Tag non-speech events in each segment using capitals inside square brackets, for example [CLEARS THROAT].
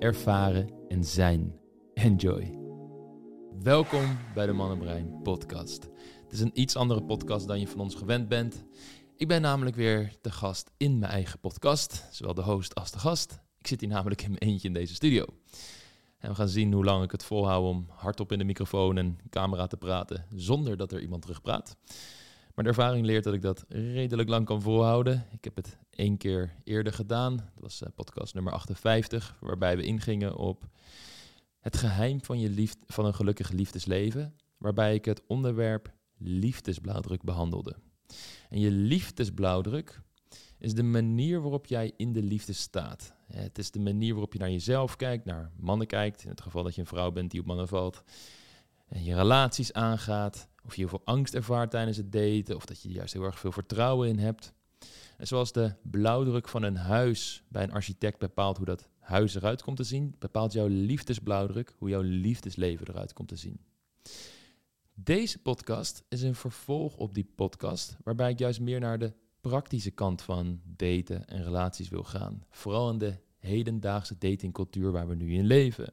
ervaren en zijn. Enjoy. Welkom bij de Mannenbrein podcast. Het is een iets andere podcast dan je van ons gewend bent. Ik ben namelijk weer de gast in mijn eigen podcast, zowel de host als de gast. Ik zit hier namelijk in mijn eentje in deze studio. En we gaan zien hoe lang ik het volhoud om hardop in de microfoon en camera te praten zonder dat er iemand terug praat. Maar de ervaring leert dat ik dat redelijk lang kan volhouden. Ik heb het één keer eerder gedaan. Dat was uh, podcast nummer 58, waarbij we ingingen op het geheim van, je liefde, van een gelukkig liefdesleven. Waarbij ik het onderwerp liefdesblauwdruk behandelde. En je liefdesblauwdruk is de manier waarop jij in de liefde staat. Het is de manier waarop je naar jezelf kijkt, naar mannen kijkt. In het geval dat je een vrouw bent die op mannen valt. En je relaties aangaat. Of je heel veel angst ervaart tijdens het daten. Of dat je juist heel erg veel vertrouwen in hebt. En zoals de blauwdruk van een huis bij een architect bepaalt hoe dat huis eruit komt te zien, bepaalt jouw liefdesblauwdruk hoe jouw liefdesleven eruit komt te zien. Deze podcast is een vervolg op die podcast, waarbij ik juist meer naar de praktische kant van daten en relaties wil gaan. Vooral in de hedendaagse datingcultuur waar we nu in leven.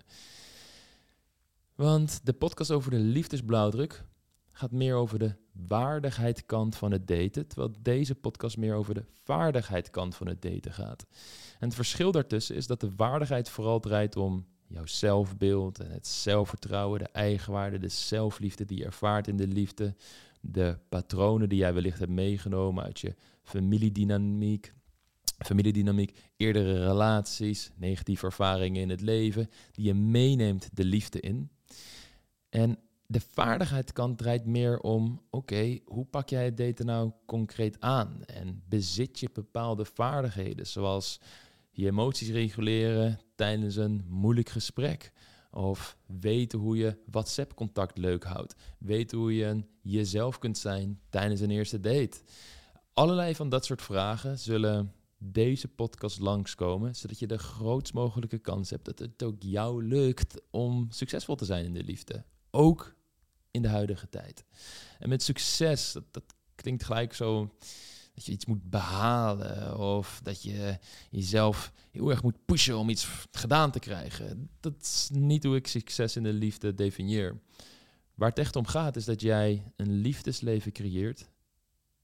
Want de podcast over de liefdesblauwdruk gaat meer over de waardigheidkant van het daten, terwijl deze podcast meer over de vaardigheidkant van het daten gaat. En het verschil daartussen is dat de waardigheid vooral draait om jouw zelfbeeld en het zelfvertrouwen, de eigenwaarde, de zelfliefde die je ervaart in de liefde, de patronen die jij wellicht hebt meegenomen uit je familiedynamiek, familiedynamiek, eerdere relaties, negatieve ervaringen in het leven, die je meeneemt de liefde in. En de vaardigheidskant draait meer om, oké, hoe pak jij het daten nou concreet aan? En bezit je bepaalde vaardigheden, zoals je emoties reguleren tijdens een moeilijk gesprek? Of weten hoe je WhatsApp-contact leuk houdt. Weten hoe je jezelf kunt zijn tijdens een eerste date. Allerlei van dat soort vragen zullen deze podcast langskomen, zodat je de grootst mogelijke kans hebt dat het ook jou lukt om succesvol te zijn in de liefde. Ook in de huidige tijd. En met succes, dat, dat klinkt gelijk zo dat je iets moet behalen of dat je jezelf heel erg moet pushen om iets gedaan te krijgen. Dat is niet hoe ik succes in de liefde definieer. Waar het echt om gaat is dat jij een liefdesleven creëert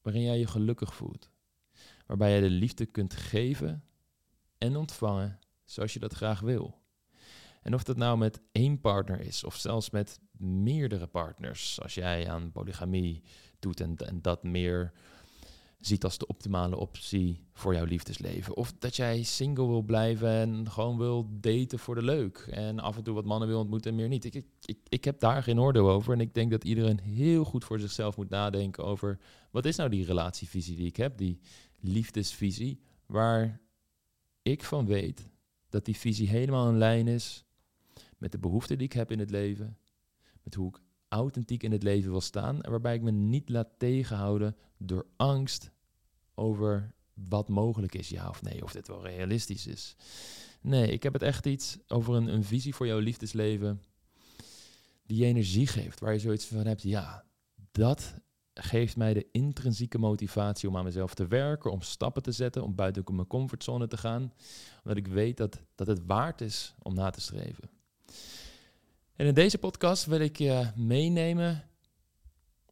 waarin jij je gelukkig voelt. Waarbij jij de liefde kunt geven en ontvangen zoals je dat graag wil. En of dat nou met één partner is of zelfs met meerdere partners, als jij aan polygamie doet en, en dat meer ziet als de optimale optie voor jouw liefdesleven. Of dat jij single wil blijven en gewoon wil daten voor de leuk. En af en toe wat mannen wil ontmoeten en meer niet. Ik, ik, ik heb daar geen oordeel over. En ik denk dat iedereen heel goed voor zichzelf moet nadenken over... wat is nou die relatievisie die ik heb, die liefdesvisie... waar ik van weet dat die visie helemaal in lijn is met de behoeften die ik heb in het leven... met hoe ik authentiek in het leven wil staan en waarbij ik me niet laat tegenhouden door angst over wat mogelijk is, ja of nee, of dit wel realistisch is. Nee, ik heb het echt iets over een, een visie voor jouw liefdesleven die je energie geeft, waar je zoiets van hebt, ja, dat geeft mij de intrinsieke motivatie om aan mezelf te werken, om stappen te zetten, om buiten mijn comfortzone te gaan, omdat ik weet dat, dat het waard is om na te streven. En in deze podcast wil ik je meenemen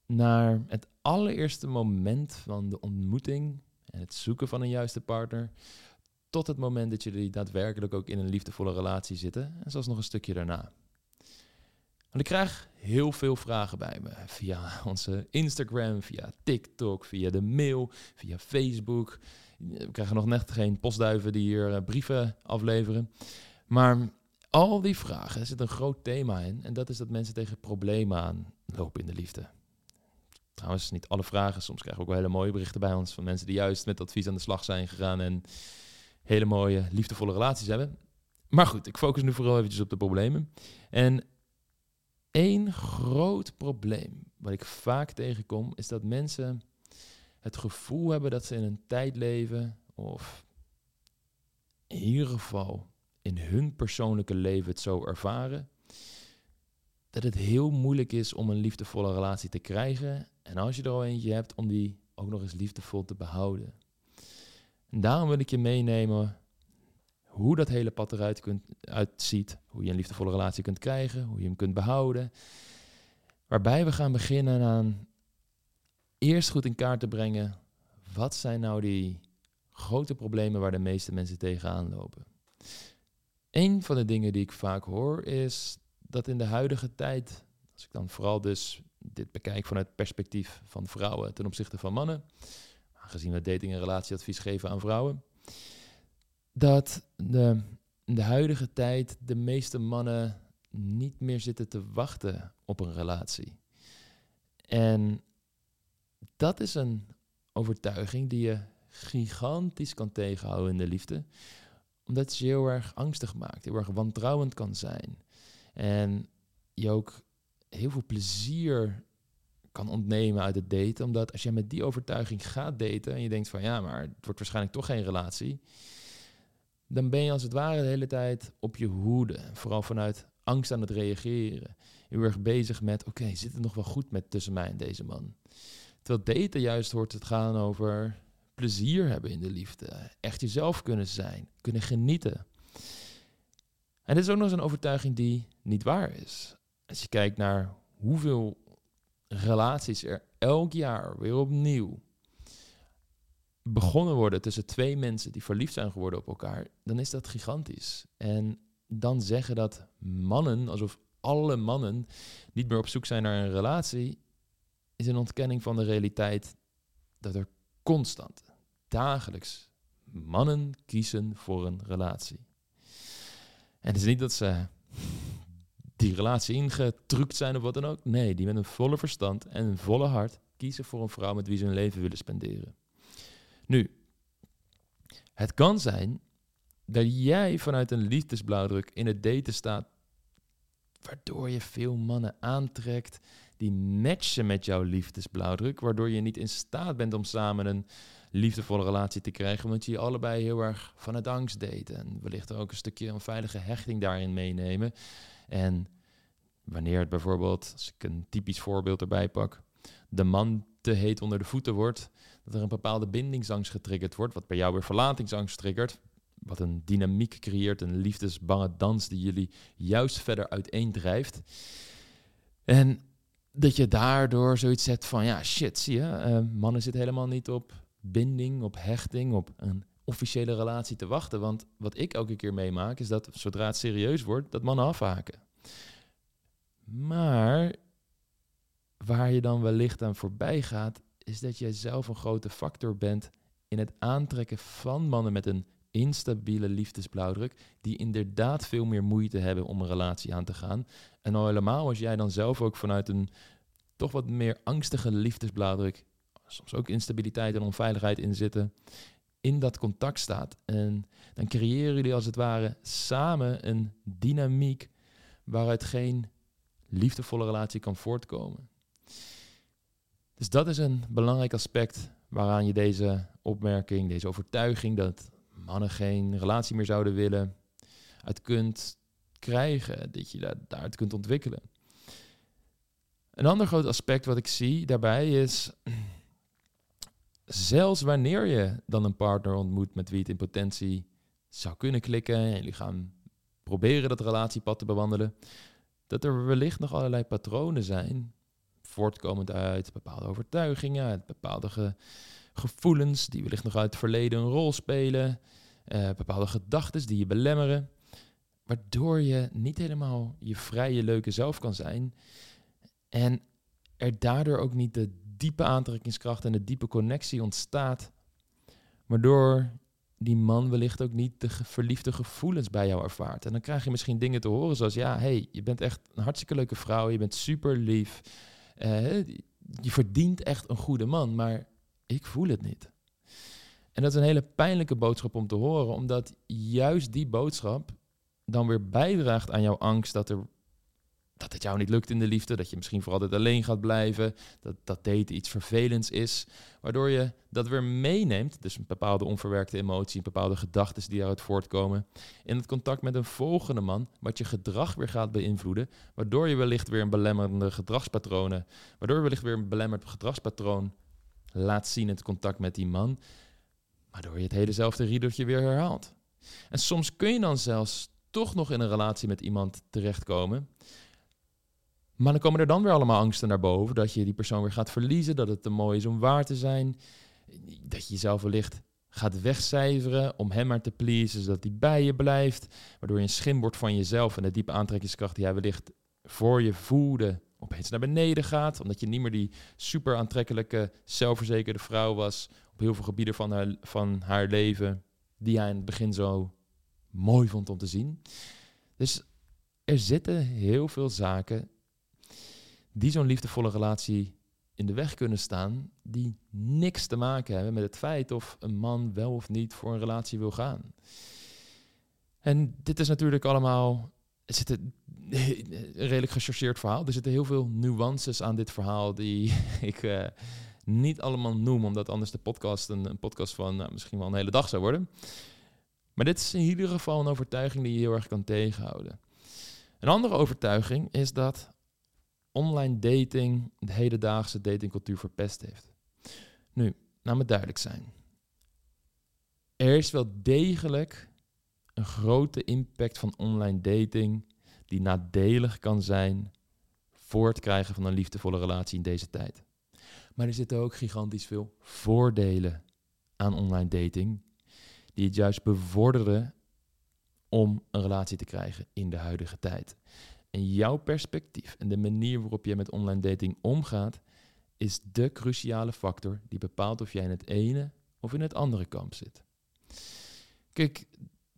naar het allereerste moment van de ontmoeting en het zoeken van een juiste partner, tot het moment dat jullie daadwerkelijk ook in een liefdevolle relatie zitten, en zelfs nog een stukje daarna. Want ik krijg heel veel vragen bij me via onze Instagram, via TikTok, via de mail, via Facebook. We krijgen nog net geen postduiven die hier eh, brieven afleveren. Maar al die vragen, er zit een groot thema in. En dat is dat mensen tegen problemen aanlopen in de liefde. Trouwens, niet alle vragen. Soms krijgen we ook wel hele mooie berichten bij ons van mensen die juist met advies aan de slag zijn gegaan en hele mooie, liefdevolle relaties hebben. maar goed, ik focus nu vooral eventjes op de problemen. En één groot probleem wat ik vaak tegenkom, is dat mensen het gevoel hebben dat ze in een tijd leven, of in ieder geval in hun persoonlijke leven het zo ervaren, dat het heel moeilijk is om een liefdevolle relatie te krijgen. En als je er al eentje hebt, om die ook nog eens liefdevol te behouden. En daarom wil ik je meenemen hoe dat hele pad eruit kunt, uitziet. Hoe je een liefdevolle relatie kunt krijgen, hoe je hem kunt behouden. Waarbij we gaan beginnen aan eerst goed in kaart te brengen. Wat zijn nou die grote problemen waar de meeste mensen tegenaan lopen? Een van de dingen die ik vaak hoor is dat in de huidige tijd, als ik dan vooral dus dit bekijk vanuit het perspectief van vrouwen ten opzichte van mannen, aangezien we dating- en relatieadvies geven aan vrouwen, dat de, in de huidige tijd de meeste mannen niet meer zitten te wachten op een relatie. En dat is een overtuiging die je gigantisch kan tegenhouden in de liefde, omdat je heel erg angstig maakt, heel erg wantrouwend kan zijn. En je ook heel veel plezier kan ontnemen uit het daten. Omdat als je met die overtuiging gaat daten en je denkt van ja, maar het wordt waarschijnlijk toch geen relatie. Dan ben je als het ware de hele tijd op je hoede. Vooral vanuit angst aan het reageren. Heel erg bezig met oké, zit het nog wel goed met tussen mij en deze man? Terwijl daten juist hoort het gaan over plezier hebben in de liefde. Echt jezelf kunnen zijn, kunnen genieten. En dit is ook nog eens een overtuiging die niet waar is. Als je kijkt naar hoeveel relaties er elk jaar weer opnieuw begonnen worden tussen twee mensen die verliefd zijn geworden op elkaar, dan is dat gigantisch. En dan zeggen dat mannen, alsof alle mannen niet meer op zoek zijn naar een relatie, is een ontkenning van de realiteit dat er constant, dagelijks mannen kiezen voor een relatie. En het is niet dat ze die relatie ingetrukt zijn of wat dan ook. Nee, die met een volle verstand en een volle hart kiezen voor een vrouw met wie ze hun leven willen spenderen. Nu, het kan zijn dat jij vanuit een liefdesblauwdruk in het daten staat, waardoor je veel mannen aantrekt die matchen met jouw liefdesblauwdruk, waardoor je niet in staat bent om samen een liefdevolle relatie te krijgen, omdat je allebei heel erg van het angst daten. En wellicht ook een stukje onveilige hechting daarin meenemen. En wanneer het bijvoorbeeld, als ik een typisch voorbeeld erbij pak, de man te heet onder de voeten wordt, dat er een bepaalde bindingsangst getriggerd wordt, wat bij jou weer verlatingsangst triggert, wat een dynamiek creëert, een liefdesbange dans die jullie juist verder uiteendrijft. En dat je daardoor zoiets zet van, ja shit, zie je, uh, mannen zitten helemaal niet op binding, op hechting, op een officiële relatie te wachten. Want wat ik elke keer meemaak is dat zodra het serieus wordt, dat mannen afhaken. Maar waar je dan wellicht aan voorbij gaat, is dat jij zelf een grote factor bent in het aantrekken van mannen met een instabiele liefdesblauwdruk, die inderdaad veel meer moeite hebben om een relatie aan te gaan. En al helemaal als jij dan zelf ook vanuit een toch wat meer angstige liefdesblauwdruk, soms ook instabiliteit en onveiligheid in zitten, in dat contact staat. En dan creëren jullie als het ware samen een dynamiek waaruit geen liefdevolle relatie kan voortkomen. Dus dat is een belangrijk aspect waaraan je deze opmerking, deze overtuiging dat mannen geen relatie meer zouden willen, uit kunt krijgen, dat je dat daaruit kunt ontwikkelen. Een ander groot aspect wat ik zie daarbij is zelfs wanneer je dan een partner ontmoet met wie het in potentie zou kunnen klikken en jullie gaan proberen dat relatiepad te bewandelen, dat er wellicht nog allerlei patronen zijn, voortkomend uit bepaalde overtuigingen, uit bepaalde gevoelens die wellicht nog uit het verleden een rol spelen, uh, bepaalde gedachten die je belemmeren, waardoor je niet helemaal je vrije, leuke zelf kan zijn en er daardoor ook niet de diepe aantrekkingskracht en de diepe connectie ontstaat, waardoor die man wellicht ook niet de verliefde gevoelens bij jou ervaart. En dan krijg je misschien dingen te horen zoals, ja, hey, je bent echt een hartstikke leuke vrouw, je bent super lief, uh, je verdient echt een goede man, maar ik voel het niet. En dat is een hele pijnlijke boodschap om te horen, omdat juist die boodschap dan weer bijdraagt aan jouw angst dat, er, dat het jou niet lukt in de liefde, dat je misschien voor altijd alleen gaat blijven, dat, dat daten iets vervelends is, waardoor je dat weer meeneemt, dus een bepaalde onverwerkte emotie, een bepaalde gedachten die daaruit voortkomen, in het contact met een volgende man, wat je gedrag weer gaat beïnvloeden, waardoor je wellicht weer een belemmerende gedragspatronen, waardoor je wellicht weer een belemmerd gedragspatroon laat zien in het contact met die man, waardoor je het helezelfde riedeltje weer herhaalt. En soms kun je dan zelfs toch nog in een relatie met iemand terechtkomen. Maar dan komen er dan weer allemaal angsten naar boven. Dat je die persoon weer gaat verliezen. Dat het te mooi is om waar te zijn. Dat je jezelf wellicht gaat wegcijferen om hem maar te pleasen, zodat hij bij je blijft. Waardoor je een schim van jezelf en de diepe aantrekkingskracht die hij wellicht voor je voelde, opeens naar beneden gaat. Omdat je niet meer die super aantrekkelijke, zelfverzekerde vrouw was op heel veel gebieden van haar, van haar leven, die hij in het begin zo mooi vond om te zien. Dus er zitten heel veel zaken die zo'n liefdevolle relatie in de weg kunnen staan, die niks te maken hebben met het feit of een man wel of niet voor een relatie wil gaan. En dit is natuurlijk allemaal. Er zit een redelijk gechargeerd verhaal. Er zitten heel veel nuances aan dit verhaal die [LAUGHS] ik uh, niet allemaal noem, omdat anders de podcast een, een podcast van nou, misschien wel een hele dag zou worden. Maar dit is in ieder geval een overtuiging die je heel erg kan tegenhouden. Een andere overtuiging is dat online dating de hedendaagse datingcultuur verpest heeft. Nu, laat me duidelijk zijn. Er is wel degelijk een grote impact van online dating die nadelig kan zijn voor het krijgen van een liefdevolle relatie in deze tijd. Maar er zitten ook gigantisch veel voordelen aan online dating die het juist bevorderen om een relatie te krijgen in de huidige tijd. En jouw perspectief en de manier waarop je met online dating omgaat, is de cruciale factor die bepaalt of jij in het ene of in het andere kamp zit. Kijk,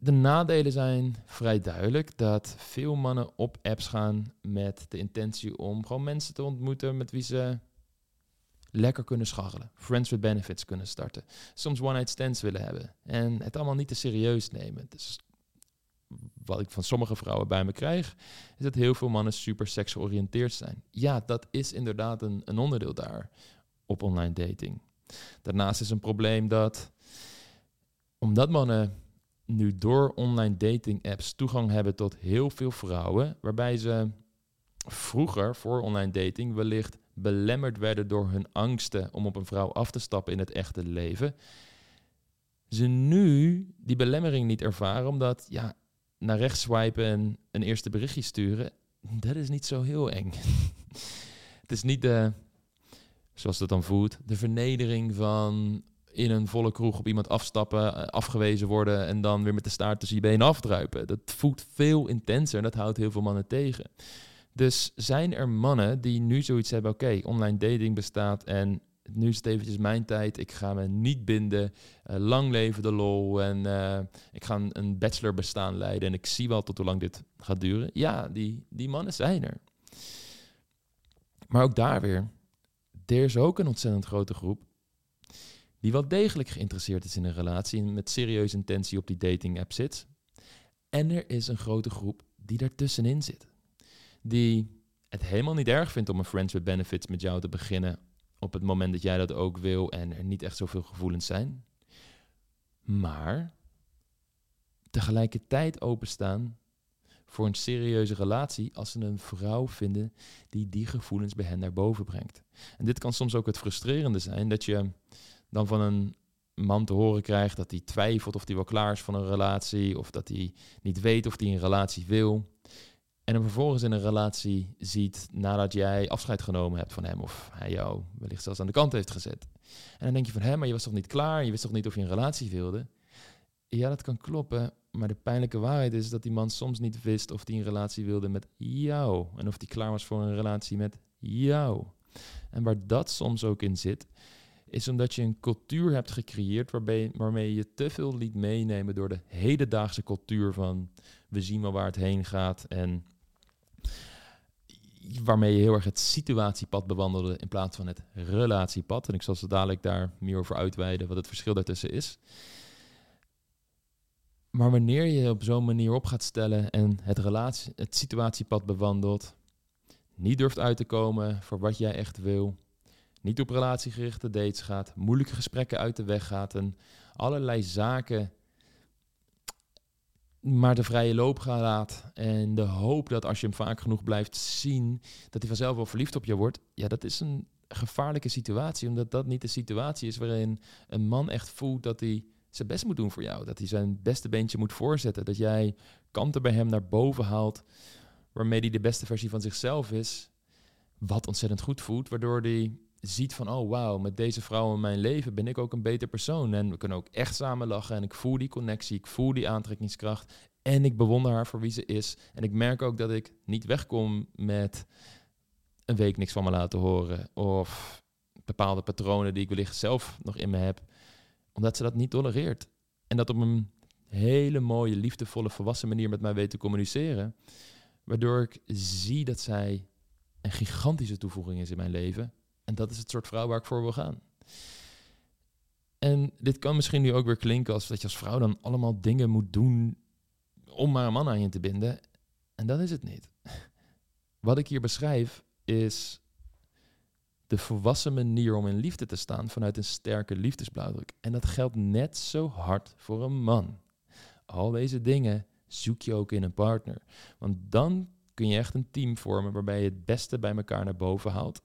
de nadelen zijn vrij duidelijk dat veel mannen op apps gaan met de intentie om gewoon mensen te ontmoeten met wie ze lekker kunnen scharrelen. Friends with benefits kunnen starten. Soms one-night stands willen hebben. En het allemaal niet te serieus nemen. Dus wat ik van sommige vrouwen bij me krijg, is dat heel veel mannen super seksgeoriënteerd zijn. Ja, dat is inderdaad een, een onderdeel daar op online dating. Daarnaast is een probleem dat, omdat mannen nu door online dating apps toegang hebben tot heel veel vrouwen, waarbij ze vroeger voor online dating wellicht belemmerd werden door hun angsten om op een vrouw af te stappen in het echte leven, ze nu die belemmering niet ervaren, omdat ja, naar rechts swipen en een eerste berichtje sturen, dat is niet zo heel eng. [LAUGHS] het is niet de, zoals dat dan voelt, de vernedering van in een volle kroeg op iemand afstappen, eh, afgewezen worden en dan weer met de staart tussen je benen afdruipen. Dat voelt veel intenser en dat houdt heel veel mannen tegen. Dus zijn er mannen die nu zoiets hebben, oké, online dating bestaat en nu is het eventjes mijn tijd. Ik ga me niet binden. Uh, lang leven de lol. En uh, ik ga een, een bachelor bestaan leiden. En ik zie wel tot hoe lang dit gaat duren. Ja, die, die mannen zijn er. Maar ook daar weer. Er is ook een ontzettend grote groep. Die wel degelijk geïnteresseerd is in een relatie. En met serieuze intentie op die dating app zit. En er is een grote groep die daartussenin zit die het helemaal niet erg vindt om een Friends with Benefits met jou te beginnen op het moment dat jij dat ook wil en er niet echt zoveel gevoelens zijn. Maar tegelijkertijd openstaan voor een serieuze relatie als ze een vrouw vinden die die gevoelens bij hen naar boven brengt. En dit kan soms ook het frustrerende zijn dat je dan van een man te horen krijgt dat hij twijfelt of hij wel klaar is voor een relatie of dat hij niet weet of hij een relatie wil. En hem vervolgens in een relatie ziet nadat jij afscheid genomen hebt van hem of hij jou wellicht zelfs aan de kant heeft gezet. En dan denk je van hem, maar je was toch niet klaar, je wist toch niet of je een relatie wilde. Ja, dat kan kloppen, maar de pijnlijke waarheid is dat die man soms niet wist of hij een relatie wilde met jou en of hij klaar was voor een relatie met jou. En waar dat soms ook in zit, is omdat je een cultuur hebt gecreëerd waarbij, waarmee je te veel liet meenemen door de hedendaagse cultuur van we zien wel waar het heen gaat en waarmee je heel erg het situatiepad bewandelde in plaats van het relatiepad. En ik zal zo dadelijk daar meer over uitweiden wat het verschil daartussen is. Maar wanneer je op zo'n manier op gaat stellen en het, relatie, het situatiepad bewandelt, niet durft uit te komen voor wat jij echt wil, niet op relatiegerichte dates gaat, moeilijke gesprekken uit de weg gaat en allerlei zaken maar de vrije loop gaat laat. En de hoop dat als je hem vaak genoeg blijft zien, dat hij vanzelf wel verliefd op je wordt, ja, dat is een gevaarlijke situatie, omdat dat niet de situatie is waarin een man echt voelt dat hij zijn best moet doen voor jou, dat hij zijn beste beentje moet voorzetten, dat jij kanten bij hem naar boven haalt, waarmee hij de beste versie van zichzelf is, wat ontzettend goed voelt, waardoor hij ziet van, oh wauw, met deze vrouw in mijn leven ben ik ook een beter persoon. En we kunnen ook echt samen lachen en ik voel die connectie, ik voel die aantrekkingskracht. En ik bewonder haar voor wie ze is. En ik merk ook dat ik niet wegkom met een week niks van me laten horen. Of bepaalde patronen die ik wellicht zelf nog in me heb. Omdat ze dat niet tolereert. En dat op een hele mooie, liefdevolle, volwassen manier met mij weet te communiceren. Waardoor ik zie dat zij een gigantische toevoeging is in mijn leven. En dat is het soort vrouw waar ik voor wil gaan. En dit kan misschien nu ook weer klinken als dat je als vrouw dan allemaal dingen moet doen om maar een man aan je te binden. En dat is het niet. [LAUGHS] Wat ik hier beschrijf is de volwassen manier om in liefde te staan vanuit een sterke liefdesblauwdruk. En dat geldt net zo hard voor een man. Al deze dingen zoek je ook in een partner. Want dan kun je echt een team vormen waarbij je het beste bij elkaar naar boven haalt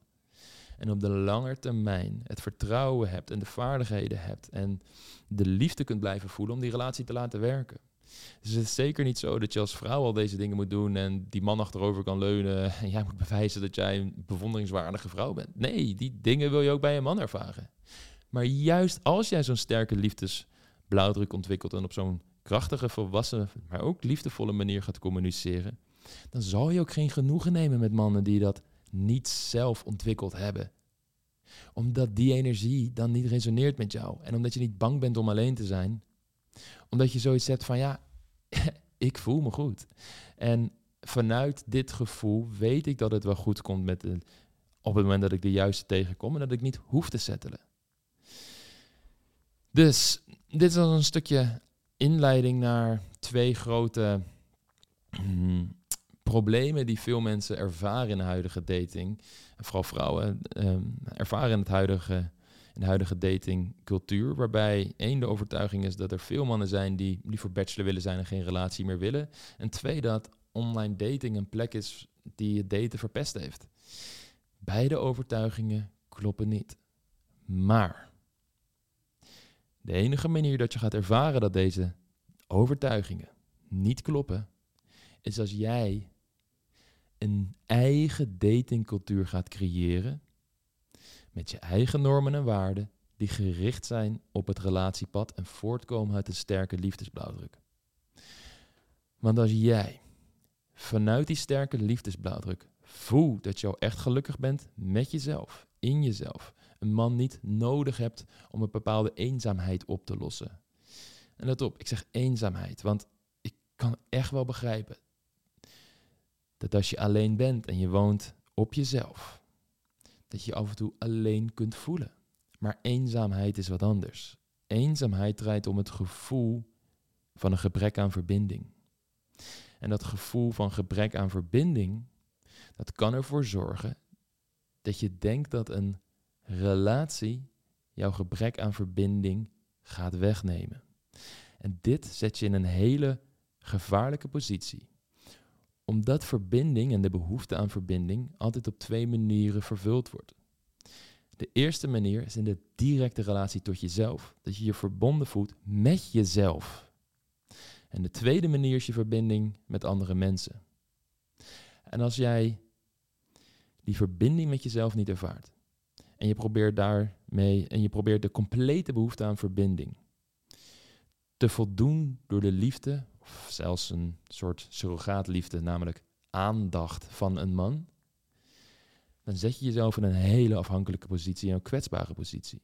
en op de lange termijn het vertrouwen hebt en de vaardigheden hebt en de liefde kunt blijven voelen om die relatie te laten werken. Dus het is zeker niet zo dat je als vrouw al deze dingen moet doen en die man achterover kan leunen en jij moet bewijzen dat jij een bewonderingswaardige vrouw bent. Nee, die dingen wil je ook bij een man ervaren. Maar juist als jij zo'n sterke liefdesblauwdruk ontwikkelt en op zo'n krachtige, volwassen, maar ook liefdevolle manier gaat communiceren, dan zal je ook geen genoegen nemen met mannen die dat niet zelf ontwikkeld hebben. Omdat die energie dan niet resoneert met jou. En omdat je niet bang bent om alleen te zijn. Omdat je zoiets hebt van ja, [LAUGHS] ik voel me goed. En vanuit dit gevoel weet ik dat het wel goed komt met op het moment dat ik de juiste tegenkom en dat ik niet hoef te settelen. Dus dit al een stukje inleiding naar twee grote hmm, problemen die veel mensen ervaren in de huidige dating, vooral vrouwen um, ervaren in, het huidige, in de huidige datingcultuur, waarbij één de overtuiging is dat er veel mannen zijn die liever bachelor willen zijn en geen relatie meer willen. En twee, dat online dating een plek is die het daten verpest heeft. Beide overtuigingen kloppen niet. Maar de enige manier dat je gaat ervaren dat deze overtuigingen niet kloppen, is als jij een eigen datingcultuur gaat creëren met je eigen normen en waarden die gericht zijn op het relatiepad en voortkomen uit een sterke liefdesblauwdruk. Want als jij vanuit die sterke liefdesblauwdruk voelt dat je al echt gelukkig bent met jezelf, in jezelf, een man niet nodig hebt om een bepaalde eenzaamheid op te lossen. En let op, ik zeg eenzaamheid, want ik kan echt wel begrijpen dat als je alleen bent en je woont op jezelf, dat je af en toe alleen kunt voelen. Maar eenzaamheid is wat anders. Eenzaamheid draait om het gevoel van een gebrek aan verbinding. En dat gevoel van gebrek aan verbinding, dat kan ervoor zorgen dat je denkt dat een relatie jouw gebrek aan verbinding gaat wegnemen. En dit zet je in een hele gevaarlijke positie omdat verbinding en de behoefte aan verbinding altijd op twee manieren vervuld wordt. De eerste manier is in de directe relatie tot jezelf, dat je je verbonden voelt met jezelf. En de tweede manier is je verbinding met andere mensen. En als jij die verbinding met jezelf niet ervaart, en je probeert daarmee, en je probeert de complete behoefte aan verbinding te voldoen door de liefde of zelfs een soort surrogaatliefde, namelijk aandacht van een man, dan zet je jezelf in een hele afhankelijke positie en een kwetsbare positie.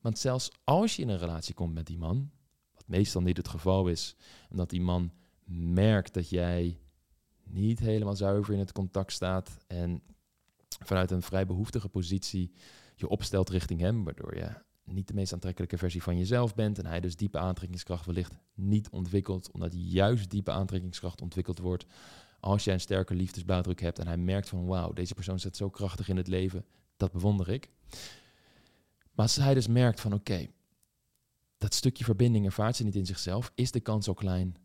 Want zelfs als je in een relatie komt met die man, wat meestal niet het geval is, omdat die man merkt dat jij niet helemaal zuiver in het contact staat en vanuit een vrij behoeftige positie je opstelt richting hem, waardoor je niet de meest aantrekkelijke versie van jezelf bent en hij dus diepe aantrekkingskracht wellicht niet ontwikkelt, omdat juist diepe aantrekkingskracht ontwikkeld wordt als jij een sterke liefdesblauwdruk hebt en hij merkt van wauw, deze persoon zit zo krachtig in het leven, dat bewonder ik. Maar als hij dus merkt van oké, dat stukje verbinding ervaart ze niet in zichzelf, is de kans zo klein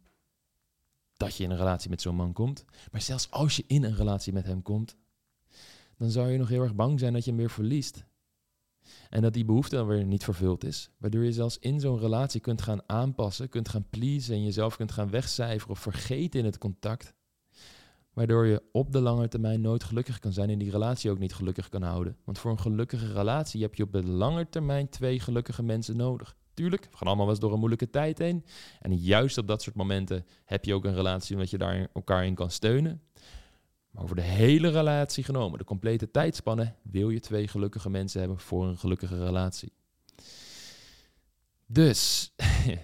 dat je in een relatie met zo'n man komt. Maar zelfs als je in een relatie met hem komt, dan zou je nog heel erg bang zijn dat je hem weer verliest. En dat die behoefte dan weer niet vervuld is. Waardoor je zelfs in zo'n relatie kunt gaan aanpassen, kunt gaan pleasen en jezelf kunt gaan wegcijferen of vergeten in het contact. Waardoor je op de lange termijn nooit gelukkig kan zijn en die relatie ook niet gelukkig kan houden. Want voor een gelukkige relatie heb je op de lange termijn twee gelukkige mensen nodig. Tuurlijk, we gaan allemaal wel eens door een moeilijke tijd heen. En juist op dat soort momenten heb je ook een relatie omdat je daar elkaar in kan steunen. Maar over de hele relatie genomen, de complete tijdspanne, wil je twee gelukkige mensen hebben voor een gelukkige relatie. Dus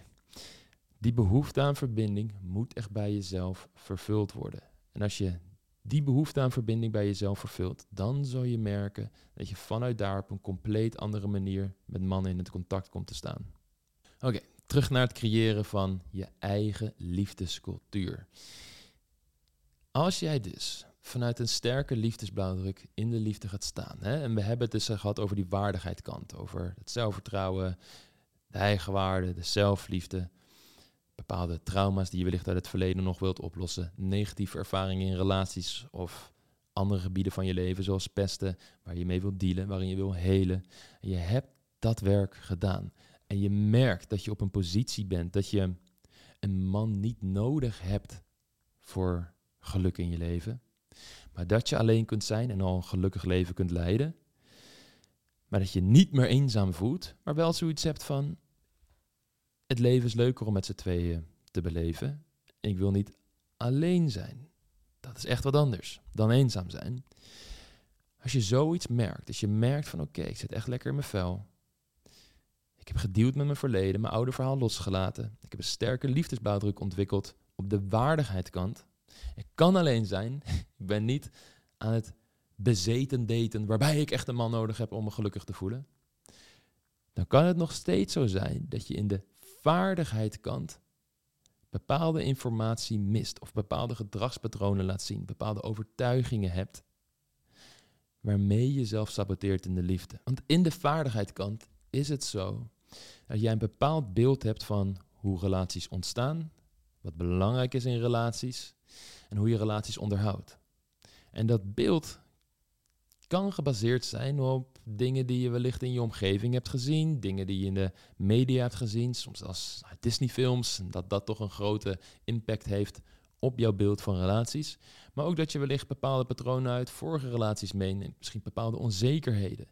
[LAUGHS] die behoefte aan verbinding moet echt bij jezelf vervuld worden. En als je die behoefte aan verbinding bij jezelf vervult, dan zul je merken dat je vanuit daar op een compleet andere manier met mannen in het contact komt te staan. Oké, terug naar het creëren van je eigen liefdescultuur. Als jij dus vanuit een sterke liefdesblauwdruk in de liefde gaat staan, hè, en we hebben het dus gehad over die waardigheidskant, over het zelfvertrouwen, de eigenwaarde, de zelfliefde, bepaalde trauma's die je wellicht uit het verleden nog wilt oplossen, negatieve ervaringen in relaties of andere gebieden van je leven, zoals pesten, waar je mee wilt dealen, waarin je wil helen. En je hebt dat werk gedaan. En je merkt dat je op een positie bent dat je een man niet nodig hebt voor geluk in je leven. Maar dat je alleen kunt zijn en al een gelukkig leven kunt leiden. Maar dat je niet meer eenzaam voelt, maar wel zoiets hebt van: het leven is leuker om met z'n tweeën te beleven. Ik wil niet alleen zijn. Dat is echt wat anders dan eenzaam zijn. Als je zoiets merkt, als je merkt van oké, ik zit echt lekker in mijn vel. Ik heb gedeeld met mijn verleden, mijn oude verhaal losgelaten. Ik heb een sterke liefdesblauwdruk ontwikkeld op de waardigheidskant. Ik kan alleen zijn. [LAUGHS] ik ben niet aan het bezeten daten, waarbij ik echt een man nodig heb om me gelukkig te voelen. Dan kan het nog steeds zo zijn dat je in de vaardigheidskant bepaalde informatie mist of bepaalde gedragspatronen laat zien, bepaalde overtuigingen hebt, waarmee je zelf saboteert in de liefde. Want in de vaardigheidskant is het zo dat jij een bepaald beeld hebt van hoe relaties ontstaan, wat belangrijk is in relaties en hoe je relaties onderhoudt. En dat beeld kan gebaseerd zijn op dingen die je wellicht in je omgeving hebt gezien, dingen die je in de media hebt gezien, soms als Disney-films, dat dat toch een grote impact heeft op jouw beeld van relaties. Maar ook dat je wellicht bepaalde patronen uit vorige relaties meeneemt, misschien bepaalde onzekerheden.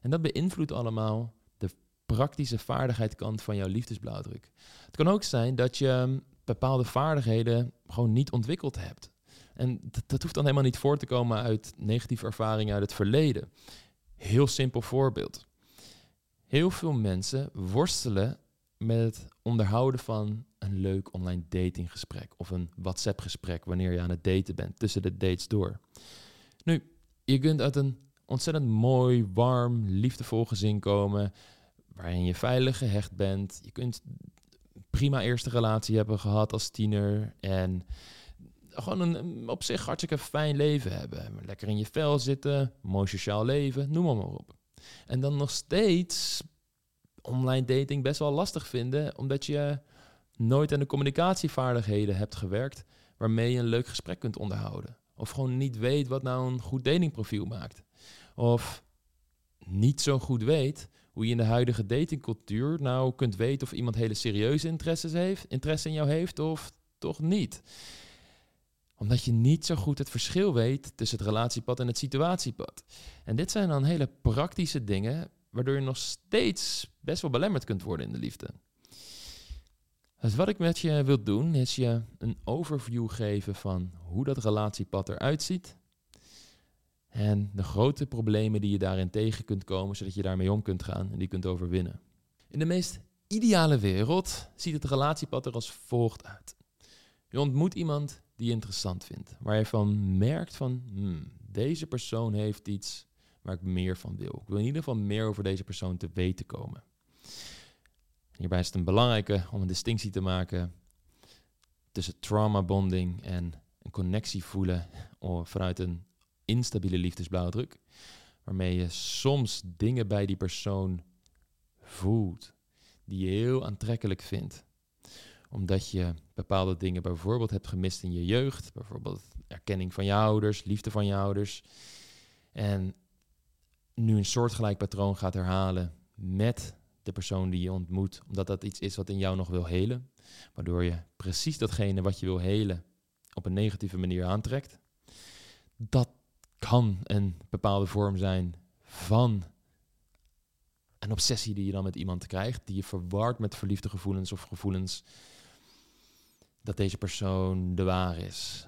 En dat beïnvloedt allemaal de praktische vaardigheidskant van jouw liefdesblauwdruk. Het kan ook zijn dat je bepaalde vaardigheden gewoon niet ontwikkeld hebt. En dat, dat, hoeft dan helemaal niet voor te komen uit negatieve ervaringen uit het verleden. Heel simpel voorbeeld. Heel veel mensen worstelen met het onderhouden van een leuk online datinggesprek of een WhatsApp-gesprek wanneer je aan het daten bent, tussen de dates door. Nu, je kunt uit een ontzettend mooi, warm, liefdevol gezin komen waarin je veilig gehecht bent. Je kunt prima eerste relatie hebben gehad als tiener en gewoon een op zich hartstikke fijn leven hebben. Lekker in je vel zitten, mooi sociaal leven, noem maar, op. En dan nog steeds online dating best wel lastig vinden, omdat je nooit aan de communicatievaardigheden hebt gewerkt waarmee je een leuk gesprek kunt onderhouden. Of gewoon niet weet wat nou een goed datingprofiel maakt. Of niet zo goed weet hoe je in de huidige datingcultuur nou kunt weten of iemand hele serieuze interesses heeft, interesse in jou heeft of toch niet omdat je niet zo goed het verschil weet tussen het relatiepad en het situatiepad. En dit zijn dan hele praktische dingen, waardoor je nog steeds best wel belemmerd kunt worden in de liefde. Dus wat ik met je wil doen, is je een overview geven van hoe dat relatiepad eruit ziet. En de grote problemen die je daarin tegen kunt komen, zodat je daarmee om kunt gaan en die kunt overwinnen. In de meest ideale wereld ziet het relatiepad er als volgt uit. Je ontmoet iemand die je interessant vindt. Waar je van merkt van, hmm, deze persoon heeft iets waar ik meer van wil. Ik wil in ieder geval meer over deze persoon te weten komen. Hierbij is het een belangrijke om een distinctie te maken tussen trauma bonding en een connectie voelen vanuit een instabiele liefdesblauwdruk. Waarmee je soms dingen bij die persoon voelt die je heel aantrekkelijk vindt. Omdat je bepaalde dingen bijvoorbeeld hebt gemist in je jeugd. Bijvoorbeeld erkenning van je ouders, liefde van je ouders. En nu een soortgelijk patroon gaat herhalen met de persoon die je ontmoet. Omdat dat iets is wat in jou nog wil helen. Waardoor je precies datgene wat je wil helen op een negatieve manier aantrekt. Dat kan een bepaalde vorm zijn van een obsessie die je dan met iemand krijgt, die je verward met verliefde gevoelens of gevoelens dat deze persoon de waar is.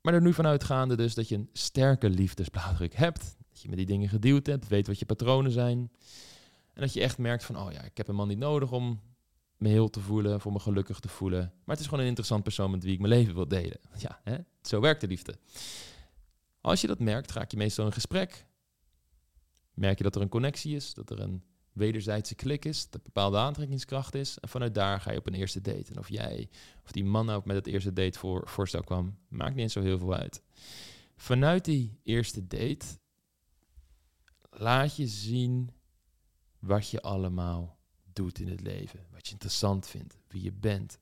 Maar er nu vanuitgaande dus dat je een sterke liefdesblauwdruk hebt, dat je met die dingen gedeeld hebt, weet wat je patronen zijn. En dat je echt merkt van, oh ja, ik heb een man niet nodig om me heel te voelen, voor me gelukkig te voelen. Maar het is gewoon een interessant persoon met wie ik mijn leven wil delen. Ja, hè? zo werkt de liefde. Als je dat merkt, raak je meestal in gesprek. Merk je dat er een connectie is, dat er een wederzijdse klik is, dat bepaalde aantrekkingskracht is. En vanuit daar ga je op een eerste date. En of jij, of die man nou met het eerste date voor, voorstel kwam, maakt niet eens zo heel veel uit. Vanuit die eerste date laat je zien wat je allemaal doet in het leven. Wat je interessant vindt, wie je bent.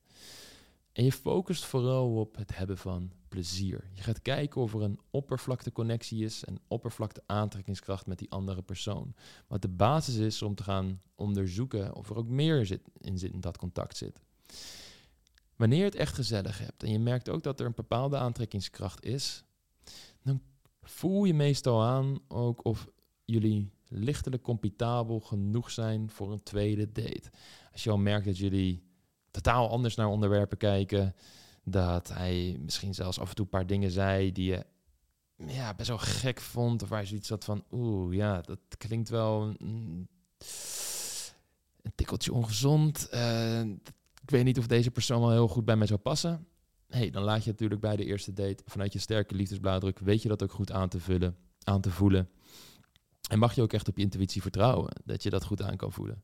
En je focust vooral op het hebben van Je gaat kijken of er een oppervlakte connectie is, een oppervlakte aantrekkingskracht met die andere persoon. Wat de basis is om te gaan onderzoeken of er ook meer zit, in, zit, in dat contact zit. Wanneer je het echt gezellig hebt en je merkt ook dat er een bepaalde aantrekkingskracht is, dan voel je meestal aan ook of jullie lichtelijk compatibel genoeg zijn voor een tweede date. Als je al merkt dat jullie totaal anders naar onderwerpen kijken, dat hij misschien zelfs af en toe een paar dingen zei die je ja, best wel gek vond. Of waar je zoiets had van, oeh, ja, dat klinkt wel een, tikkeltje ongezond. Uh, ik weet niet of deze persoon wel heel goed bij mij zou passen. hey, dan laat je natuurlijk bij de eerste date vanuit je sterke liefdesblauwdruk, weet je dat ook goed aan te vullen, aan te voelen. En mag je ook echt op je intuïtie vertrouwen, dat je dat goed aan kan voelen.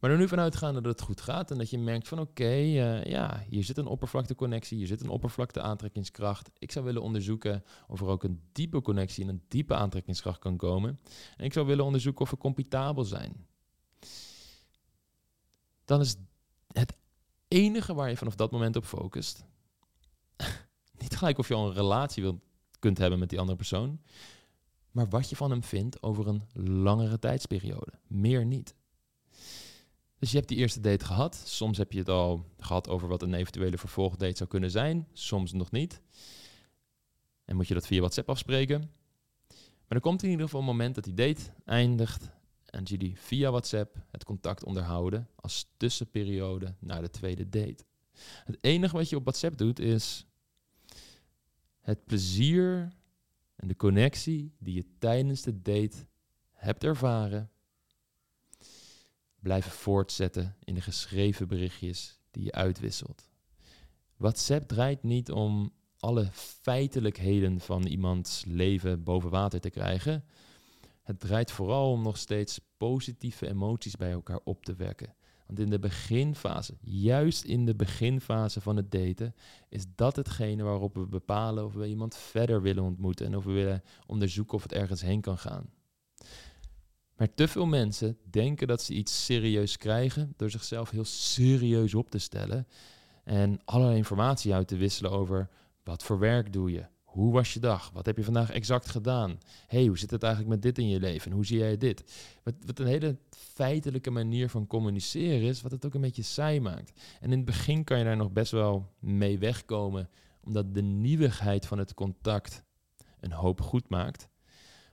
Maar er nu vanuit gaan dat het goed gaat en dat je merkt van oké, eh, ja, hier zit een oppervlakteconnectie, hier zit een oppervlakte aantrekkingskracht. Ik zou willen onderzoeken of er ook een diepe connectie en een diepe aantrekkingskracht kan komen. En ik zou willen onderzoeken of we compatibel zijn. Dan is het enige waar je vanaf dat moment op focust, [LAUGHS] niet gelijk of je al een relatie wilt, kunt hebben met die andere persoon, maar wat je van hem vindt over een langere tijdsperiode. Meer niet. Dus je hebt die eerste date gehad. Soms heb je het al gehad over wat een eventuele vervolgdate zou kunnen zijn. Soms nog niet. En moet je dat via WhatsApp afspreken. Maar er komt in ieder geval een moment dat die date eindigt en jullie via WhatsApp het contact onderhouden als tussenperiode naar de tweede date. Het enige wat je op WhatsApp doet is het plezier en de connectie die je tijdens de date hebt ervaren blijven voortzetten in de geschreven berichtjes die je uitwisselt. WhatsApp draait niet om alle feitelijkheden van iemands leven boven water te krijgen. Het draait vooral om nog steeds positieve emoties bij elkaar op te wekken. Want in de beginfase, juist in de beginfase van het daten, is dat hetgene waarop we bepalen of we iemand verder willen ontmoeten en of we willen onderzoeken of het ergens heen kan gaan. Maar te veel mensen denken dat ze iets serieus krijgen door zichzelf heel serieus op te stellen en allerlei informatie uit te wisselen over wat voor werk doe je, hoe was je dag, wat heb je vandaag exact gedaan, hey, hoe zit het eigenlijk met dit in je leven, hoe zie jij dit? Wat, wat een hele feitelijke manier van communiceren is, wat het ook een beetje saai maakt. En in het begin kan je daar nog best wel mee wegkomen, omdat de nieuwigheid van het contact een hoop goed maakt.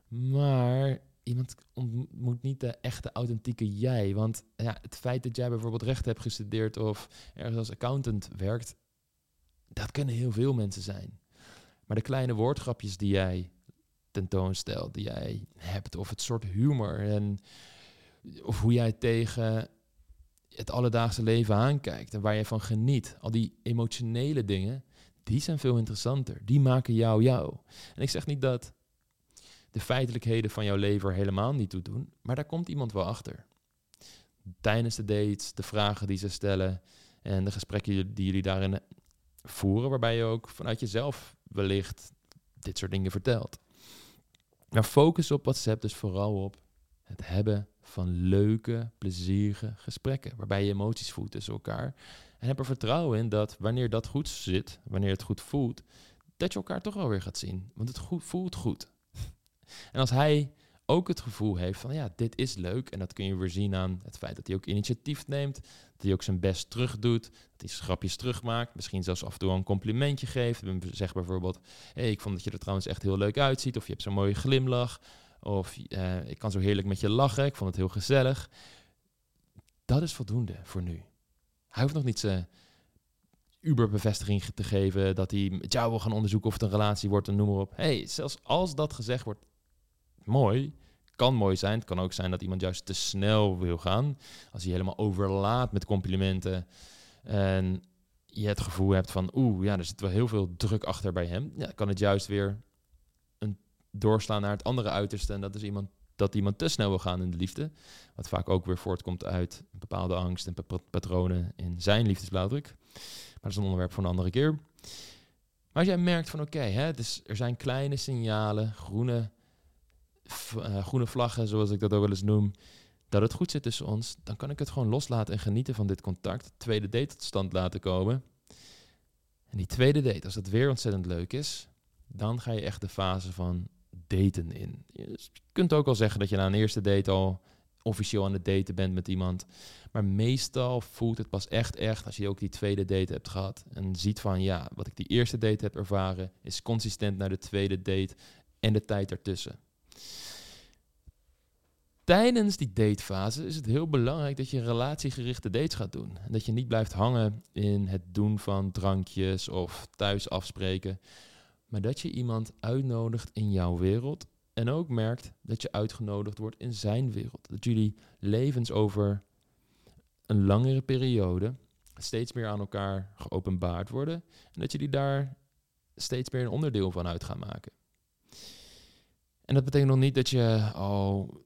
Maar iemand ontmoet niet de echte authentieke jij. Want ja, het feit dat jij bijvoorbeeld recht hebt gestudeerd of ergens als accountant werkt, dat kunnen heel veel mensen zijn. Maar de kleine woordgrapjes die jij tentoonstelt, die jij hebt, of het soort humor en of hoe jij tegen het alledaagse leven aankijkt en waar je van geniet, al die emotionele dingen, die zijn veel interessanter. Die maken jou jou. En ik zeg niet dat de feitelijkheden van jouw leven helemaal niet toe doen, maar daar komt iemand wel achter. tijdens de dates, de vragen die ze stellen en de gesprekken die jullie daarin voeren, waarbij je ook vanuit jezelf wellicht dit soort dingen vertelt. Maar focus op WhatsApp dus vooral op het hebben van leuke, plezierige gesprekken, waarbij je emoties voelt tussen elkaar. En heb er vertrouwen in dat wanneer dat goed zit, wanneer het goed voelt, dat je elkaar toch wel weer gaat zien. Want het voelt goed. En als hij ook het gevoel heeft van ja, dit is leuk. En dat kun je weer zien aan het feit dat hij ook initiatief neemt. Dat hij ook zijn best terug doet. Dat hij grapjes terugmaakt. Misschien zelfs af en toe een complimentje geeft. Zeg bijvoorbeeld, hey, ik vond dat je er trouwens echt heel leuk uitziet. Of je hebt zo'n mooie glimlach. Of uh, ik kan zo heerlijk met je lachen. Ik vond het heel gezellig. Dat is voldoende voor nu. Hij hoeft nog niet zijn Uber-bevestiging te geven. Dat hij met jou wil gaan onderzoeken of het een relatie wordt en noem maar op. hey, zelfs als dat gezegd wordt, mooi. Kan mooi zijn. Het kan ook zijn dat iemand juist te snel wil gaan. Als hij helemaal overlaat met complimenten. En je het gevoel hebt van, oeh, ja, er zit wel heel veel druk achter bij hem. Ja, kan het juist weer een doorslaan naar het andere uiterste. En dat is iemand dat iemand te snel wil gaan in de liefde. Wat vaak ook weer voortkomt uit bepaalde angst en patronen in zijn liefdesblauwdruk. Maar dat is een onderwerp voor een andere keer. Maar als jij merkt van oké, okay, dus er zijn kleine signalen, groene uh, groene vlaggen, zoals ik dat ook wel eens noem, dat het goed zit tussen ons, dan kan ik het gewoon loslaten en genieten van dit contact. Tweede date tot stand laten komen. En die tweede date, als dat weer ontzettend leuk is, dan ga je echt de fase van daten in. Je kunt ook al zeggen dat je na een eerste date al officieel aan het daten bent met iemand. Maar meestal voelt het pas echt echt als je ook die tweede date hebt gehad. En ziet van ja, wat ik die eerste date heb ervaren, is consistent naar de tweede date en de tijd ertussen tijdens die datefase is het heel belangrijk dat je relatiegerichte dates gaat doen. En dat je niet blijft hangen in het doen van drankjes of thuis afspreken. Maar dat je iemand uitnodigt in jouw wereld. En ook merkt dat je uitgenodigd wordt in zijn wereld. Dat jullie levens over een langere periode steeds meer aan elkaar geopenbaard worden. En dat jullie daar steeds meer een onderdeel van uit gaan maken. En dat betekent nog niet dat je al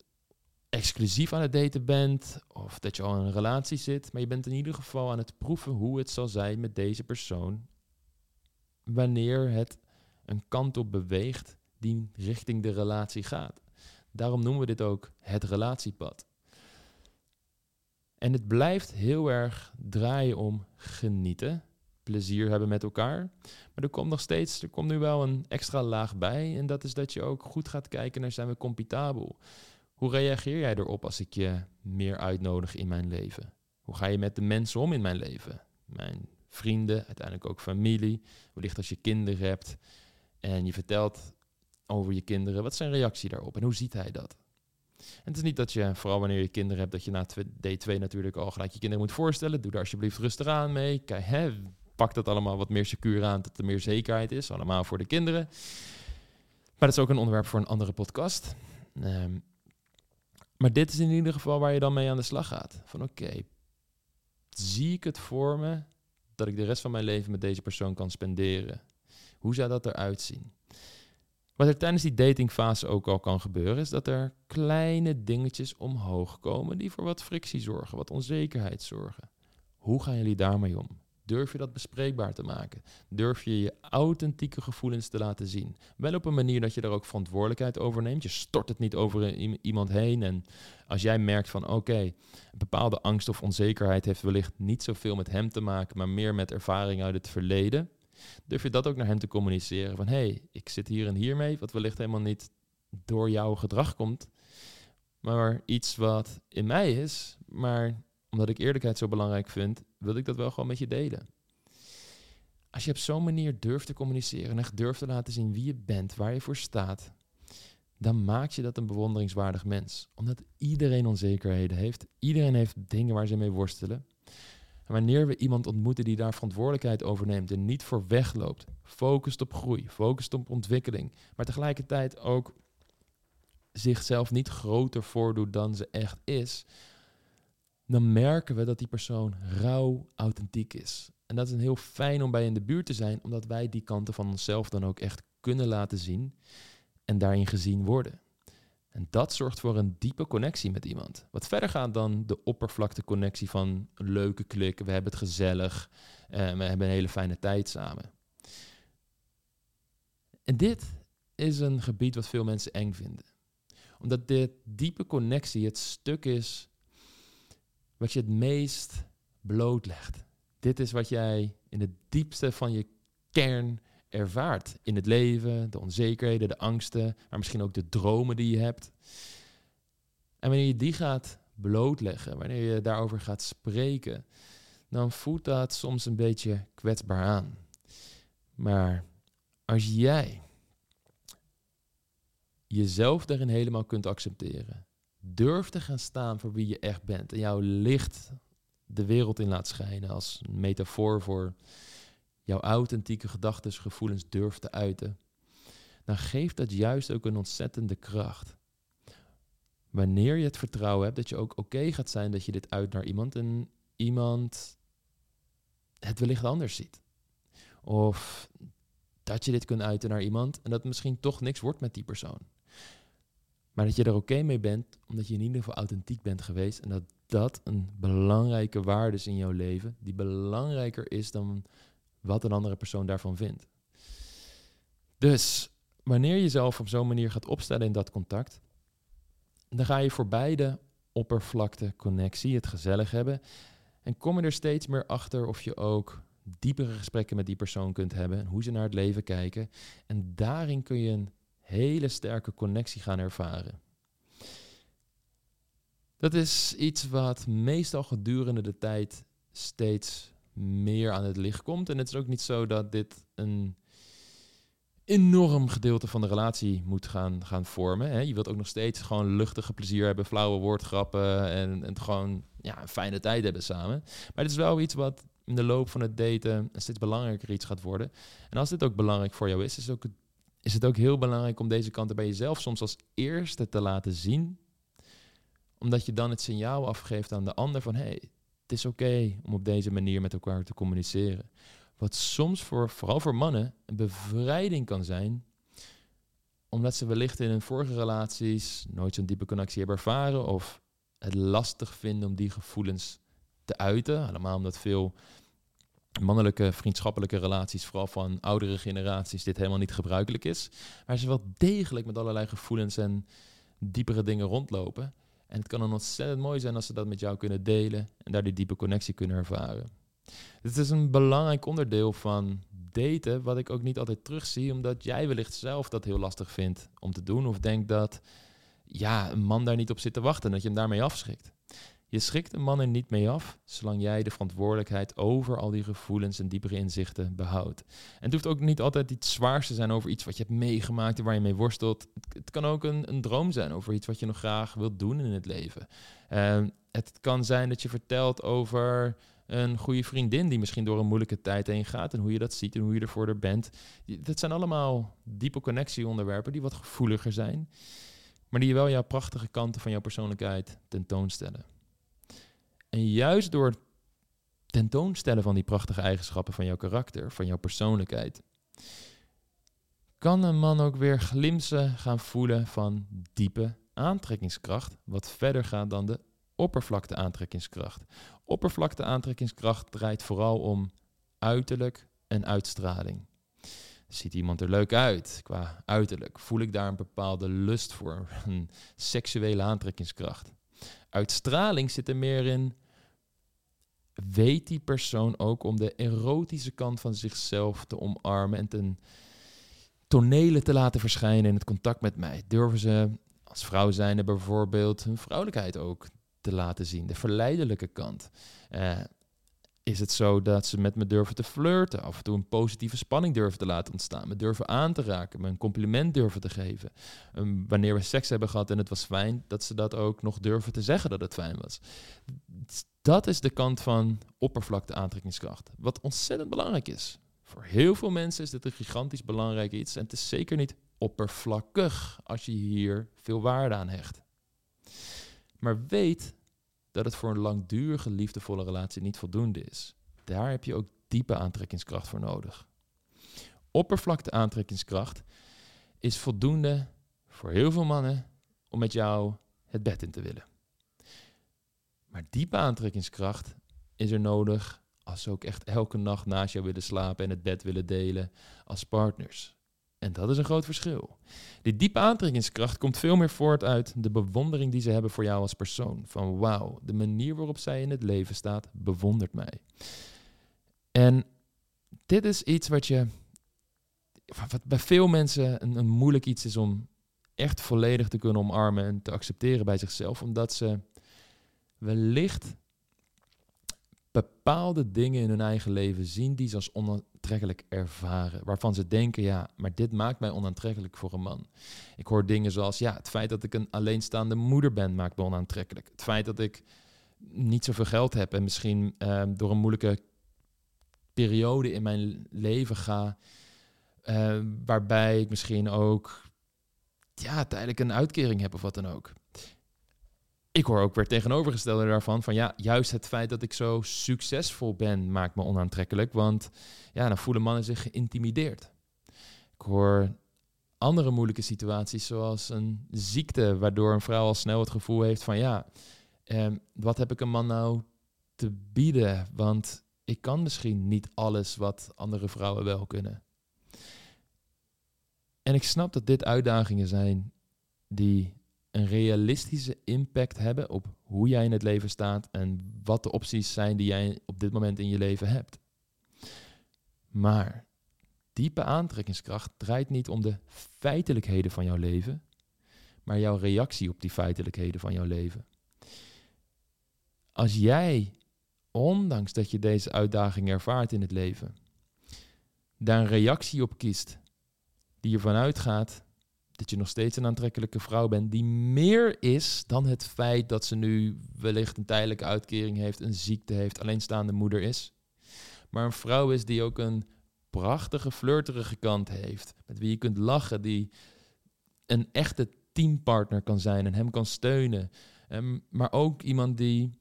exclusief aan het daten bent of dat je al in een relatie zit, maar je bent in ieder geval aan het proeven hoe het zal zijn met deze persoon wanneer het een kant op beweegt die richting de relatie gaat. Daarom noemen we dit ook het relatiepad. En het blijft heel erg draaien om genieten, plezier hebben met elkaar. Maar er komt nog steeds, er komt nu wel een extra laag bij. En dat is dat je ook goed gaat kijken naar zijn we compitabel. Hoe reageer jij erop als ik je meer uitnodig in mijn leven? Hoe ga je met de mensen om in mijn leven? Mijn vrienden, uiteindelijk ook familie. Wellicht als je kinderen hebt en je vertelt over je kinderen. Wat is zijn reactie daarop en hoe ziet hij dat? En het is niet dat je, vooral wanneer je kinderen hebt, dat je na D2 natuurlijk al gelijk je kinderen moet voorstellen. Doe daar alsjeblieft rustig aan mee. Kijk, hè, pak dat allemaal wat meer secuur aan, dat er meer zekerheid is. Allemaal voor de kinderen. Maar dat is ook een onderwerp voor een andere podcast. Um, maar dit is in ieder geval waar je dan mee aan de slag gaat. Van oké, zie ik het voor me dat ik de rest van mijn leven met deze persoon kan spenderen? Hoe zou dat eruit zien? Wat er tijdens die datingfase ook al kan gebeuren, is dat er kleine dingetjes omhoog komen die voor wat frictie zorgen, wat onzekerheid zorgen. Hoe gaan jullie daarmee om? Durf je dat bespreekbaar te maken? Durf je je authentieke gevoelens te laten zien? Wel op een manier dat je daar ook verantwoordelijkheid over neemt. Je stort het niet over iemand heen. En als jij merkt van oké, een bepaalde angst of onzekerheid heeft wellicht niet zoveel met hem te maken, maar meer met ervaring uit het verleden. Durf je dat ook naar hem te communiceren? Van hé, hey, ik zit hier en hier mee, wat wellicht helemaal niet door jouw gedrag komt, maar iets wat in mij is, maar omdat ik eerlijkheid zo belangrijk vind, wil ik dat wel gewoon met je delen. Als je op zo'n manier durft te communiceren en echt durft te laten zien wie je bent, waar je voor staat, dan maak je dat een bewonderingswaardig mens. Omdat iedereen onzekerheden heeft. Iedereen heeft dingen waar ze mee worstelen. En wanneer we iemand ontmoeten die daar verantwoordelijkheid over neemt en niet voor wegloopt, focust op groei, focust op ontwikkeling, maar tegelijkertijd ook zichzelf niet groter voordoet dan ze echt is, dan merken we dat die persoon rauw authentiek is. En dat is een heel fijn om bij in de buurt te zijn, omdat wij die kanten van onszelf dan ook echt kunnen laten zien en daarin gezien worden. En dat zorgt voor een diepe connectie met iemand. Wat verder gaat dan de oppervlakte connectie van een leuke klik, we hebben het gezellig, en we hebben een hele fijne tijd samen. En dit is een gebied wat veel mensen eng vinden. Omdat dit diepe connectie het stuk is wat je het meest blootlegt. Dit is wat jij in het diepste van je kern ervaart in het leven, de onzekerheden, de angsten, maar misschien ook de dromen die je hebt. En wanneer je die gaat blootleggen, wanneer je daarover gaat spreken, dan voelt dat soms een beetje kwetsbaar aan. Maar als jij jezelf daarin helemaal kunt accepteren, durf te gaan staan voor wie je echt bent en jouw licht de wereld in laat schijnen als metafoor voor jouw authentieke gedachten, gevoelens durft te uiten, dan geeft dat juist ook een ontzettende kracht. Wanneer je het vertrouwen hebt dat je ook oké gaat zijn dat je dit uit naar iemand en iemand het wellicht anders ziet. Of dat je dit kunt uiten naar iemand en dat misschien toch niks wordt met die persoon. Maar dat je er oké mee bent, omdat je in ieder geval authentiek bent geweest en dat dat een belangrijke waarde is in jouw leven, die belangrijker is dan wat een andere persoon daarvan vindt. Dus wanneer je jezelf op zo'n manier gaat opstellen in dat contact, dan ga je voorbij de oppervlakte connectie, het gezellig hebben. En kom je er steeds meer achter of je ook diepere gesprekken met die persoon kunt hebben en hoe ze naar het leven kijken. En daarin kun je een hele sterke connectie gaan ervaren. Dat is iets wat meestal gedurende de tijd steeds meer aan het licht komt. En het is ook niet zo dat dit een enorm gedeelte van de relatie moet gaan, gaan vormen. Hè. Je wilt ook nog steeds gewoon luchtige plezier hebben, flauwe woordgrappen en, en gewoon ja, een fijne tijd hebben samen. Maar het is wel iets wat in de loop van het daten steeds belangrijker iets gaat worden. En als dit ook belangrijk voor jou is, is, ook, is het ook heel belangrijk om deze kanten bij jezelf soms als eerste te laten zien. Omdat je dan het signaal afgeeft aan de ander van hey, het is oké om op deze manier met elkaar te communiceren. Wat soms voor, vooral voor mannen, een bevrijding kan zijn. Omdat ze wellicht in hun vorige relaties nooit zo'n diepe connectie hebben ervaren. Of het lastig vinden om die gevoelens te uiten. Allemaal omdat veel mannelijke vriendschappelijke relaties, vooral van oudere generaties, dit helemaal niet gebruikelijk is. Maar ze wel degelijk met allerlei gevoelens en diepere dingen rondlopen. En het kan dan ontzettend mooi zijn als ze dat met jou kunnen delen en daar die diepe connectie kunnen ervaren. Dit is een belangrijk onderdeel van daten, wat ik ook niet altijd terugzie, omdat jij wellicht zelf dat heel lastig vindt om te doen. Of denkt dat ja, een man daar niet op zit te wachten en dat je hem daarmee afschrikt. Je schrikt een man er niet mee af, zolang jij de verantwoordelijkheid over al die gevoelens en diepere inzichten behoudt. En het hoeft ook niet altijd iets zwaars te zijn over iets wat je hebt meegemaakt en waar je mee worstelt. Het, kan ook een, een, droom zijn over iets wat je nog graag wilt doen in het leven. Uh, het kan zijn dat je vertelt over een goede vriendin die misschien door een moeilijke tijd heen gaat en hoe je dat ziet en hoe je ervoor er bent. Dat zijn allemaal diepe connectieonderwerpen die wat gevoeliger zijn, maar die wel jouw prachtige kanten van jouw persoonlijkheid tentoonstellen. En juist door tentoonstellen van die prachtige eigenschappen van jouw karakter, van jouw persoonlijkheid, kan een man ook weer glimsen gaan voelen van diepe aantrekkingskracht, wat verder gaat dan de oppervlakte aantrekkingskracht. Oppervlakte aantrekkingskracht draait vooral om uiterlijk en uitstraling. Ziet iemand er leuk uit qua uiterlijk? Voel ik daar een bepaalde lust voor, een seksuele aantrekkingskracht? Uitstraling zit er meer in weet die persoon ook om de erotische kant van zichzelf te omarmen en ten tonelen te laten verschijnen in het contact met mij? Durven ze als vrouw zijnde bijvoorbeeld hun vrouwelijkheid ook te laten zien, de verleidelijke kant? Uh, is het zo dat ze met me durven te flirten, af en toe een positieve spanning durven te laten ontstaan, me durven aan te raken, me een compliment durven te geven. Um, wanneer we seks hebben gehad en het was fijn, dat ze dat ook nog durven te zeggen dat het fijn was. Dat is de kant van oppervlakte aantrekkingskracht, wat ontzettend belangrijk is. Voor heel veel mensen is dit een gigantisch belangrijk iets en het is zeker niet oppervlakkig als je hier veel waarde aan hecht. Maar weet dat het voor een langdurige liefdevolle relatie niet voldoende is. Daar heb je ook diepe aantrekkingskracht voor nodig. Oppervlakte aantrekkingskracht is voldoende voor heel veel mannen om met jou het bed in te willen. Maar diepe aantrekkingskracht is er nodig als ze ook echt elke nacht naast jou willen slapen en het bed willen delen als partners. En dat is een groot verschil. Die diepe aantrekkingskracht komt veel meer voort uit de bewondering die ze hebben voor jou als persoon. Van wauw, de manier waarop zij in het leven staat bewondert mij. En dit is iets wat je, wat bij veel mensen een, een moeilijk iets is om echt volledig te kunnen omarmen en te accepteren bij zichzelf, omdat ze wellicht bepaalde dingen in hun eigen leven zien die ze als onaantrekkelijk ervaren. Waarvan ze denken, ja, maar dit maakt mij onaantrekkelijk voor een man. Ik hoor dingen zoals, ja, het feit dat ik een alleenstaande moeder ben maakt me onaantrekkelijk. Het feit dat ik niet zoveel geld heb en misschien ehm, door een moeilijke periode in mijn leven ga, ehm, waarbij ik misschien ook ja, tijdelijk een uitkering heb of wat dan ook ik hoor ook weer tegenovergestelde daarvan van ja, juist het feit dat ik zo succesvol ben maakt me onaantrekkelijk, want ja, dan voelen mannen zich geïntimideerd. Ik hoor andere moeilijke situaties zoals een ziekte waardoor een vrouw al snel het gevoel heeft van ja, eh, wat heb ik een man nou te bieden, want ik kan misschien niet alles wat andere vrouwen wel kunnen. En ik snap dat dit uitdagingen zijn die een realistische impact hebben op hoe jij in het leven staat en wat de opties zijn die jij op dit moment in je leven hebt. Maar diepe aantrekkingskracht draait niet om de feitelijkheden van jouw leven, maar jouw reactie op die feitelijkheden van jouw leven. Als jij, ondanks dat je deze uitdaging ervaart in het leven, daar een reactie op kiest die ervan uitgaat dat je nog steeds een aantrekkelijke vrouw bent die meer is dan het feit dat ze nu wellicht een tijdelijke uitkering heeft, een ziekte heeft, alleenstaande moeder is. Maar een vrouw is die ook een prachtige, flirterige kant heeft, met wie je kunt lachen, die een echte teampartner kan zijn en hem kan steunen. Um, maar ook iemand die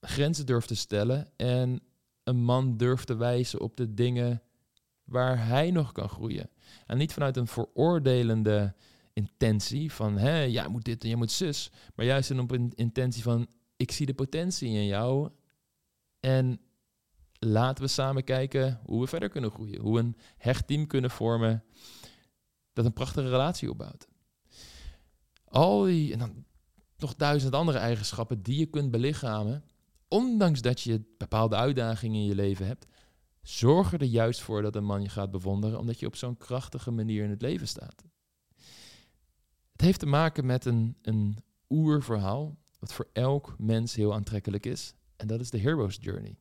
grenzen durft te stellen en een man durft te wijzen op de dingen waar hij nog kan groeien. En niet vanuit een veroordelende intentie van, hè, jij moet dit en jij moet zus. Maar juist op een intentie van, ik zie de potentie in jou. En laten we samen kijken hoe we verder kunnen groeien. Hoe een hecht team kunnen vormen dat een prachtige relatie opbouwt. Al die, en dan nog duizend andere eigenschappen die je kunt belichamen, ondanks dat je bepaalde uitdagingen in je leven hebt, zorgen er juist voor dat een man je gaat bewonderen, omdat je op zo'n krachtige manier in het leven staat. Het heeft te maken met een, een oerverhaal, wat voor elk mens heel aantrekkelijk is. En dat is de Hero's Journey.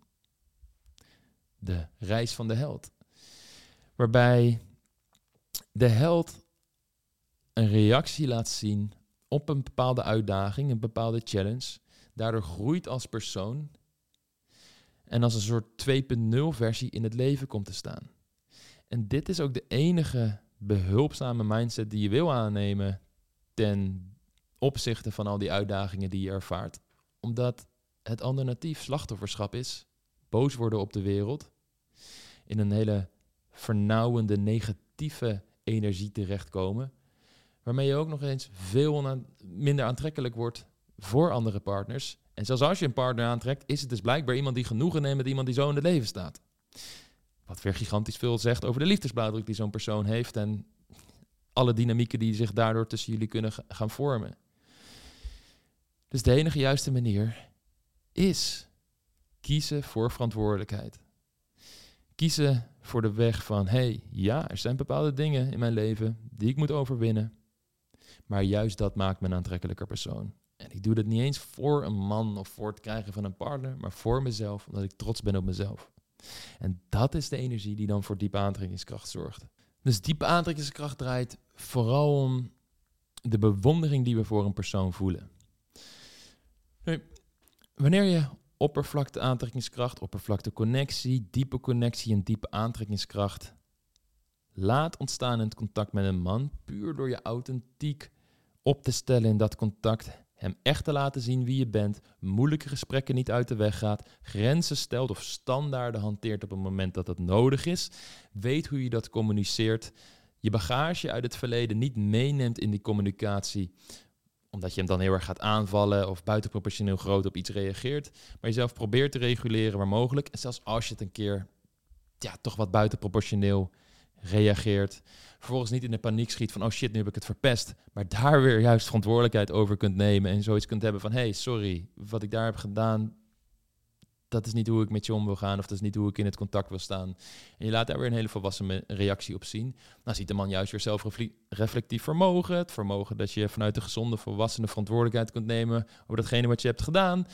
De reis van de held. Waarbij de held een reactie laat zien op een bepaalde uitdaging, een bepaalde challenge. Daardoor groeit als persoon. En als een soort 2.0 versie in het leven komt te staan. En dit is ook de enige behulpzame mindset die je wil aannemen ten opzichte van al die uitdagingen die je ervaart. Omdat het alternatief slachtofferschap is, boos worden op de wereld, in een hele vernauwende, negatieve energie terechtkomen, waarmee je ook nog eens veel minder aantrekkelijk wordt voor andere partners. En zelfs als je een partner aantrekt, is het dus blijkbaar iemand die genoegen neemt met iemand die zo in het leven staat. Wat weer gigantisch veel zegt over de liefdesblauwdruk die zo'n persoon heeft en alle dynamieken die zich daardoor tussen jullie kunnen gaan vormen. Dus de enige juiste manier is kiezen voor verantwoordelijkheid. Kiezen voor de weg van, hey, ja, er zijn bepaalde dingen in mijn leven die ik moet overwinnen. Maar juist dat maakt me een aantrekkelijker persoon. En ik doe dat niet eens voor een man of voor het krijgen van een partner, maar voor mezelf, omdat ik trots ben op mezelf. En dat is de energie die dan voor diepe aantrekkingskracht zorgt. Dus diepe aantrekkingskracht draait vooral om de bewondering die we voor een persoon voelen. Nu, wanneer je oppervlakte aantrekkingskracht, oppervlakte connectie, diepe connectie en diepe aantrekkingskracht laat ontstaan in het contact met een man, puur door je authentiek op te stellen in dat contact, hem echt te laten zien wie je bent, moeilijke gesprekken niet uit de weg gaat, grenzen stelt of standaarden hanteert op het moment dat dat nodig is, weet hoe je dat communiceert, je bagage uit het verleden niet meeneemt in die communicatie omdat je hem dan heel erg gaat aanvallen of buitenproportioneel groot op iets reageert. Maar jezelf probeert te reguleren waar mogelijk. En zelfs als je het een keer ja, toch wat buitenproportioneel reageert. Vervolgens niet in de paniek schiet van, oh shit, nu heb ik het verpest. Maar daar weer juist verantwoordelijkheid over kunt nemen en zoiets kunt hebben van, hey, sorry, wat ik daar heb gedaan, dat is niet hoe ik met je om wil gaan of dat is niet hoe ik in het contact wil staan. En je laat daar weer een hele volwassen reactie op zien. Nou ziet de man juist weer zelfreflectief vermogen, het vermogen dat je vanuit de gezonde volwassene verantwoordelijkheid kunt nemen over datgene wat je hebt gedaan.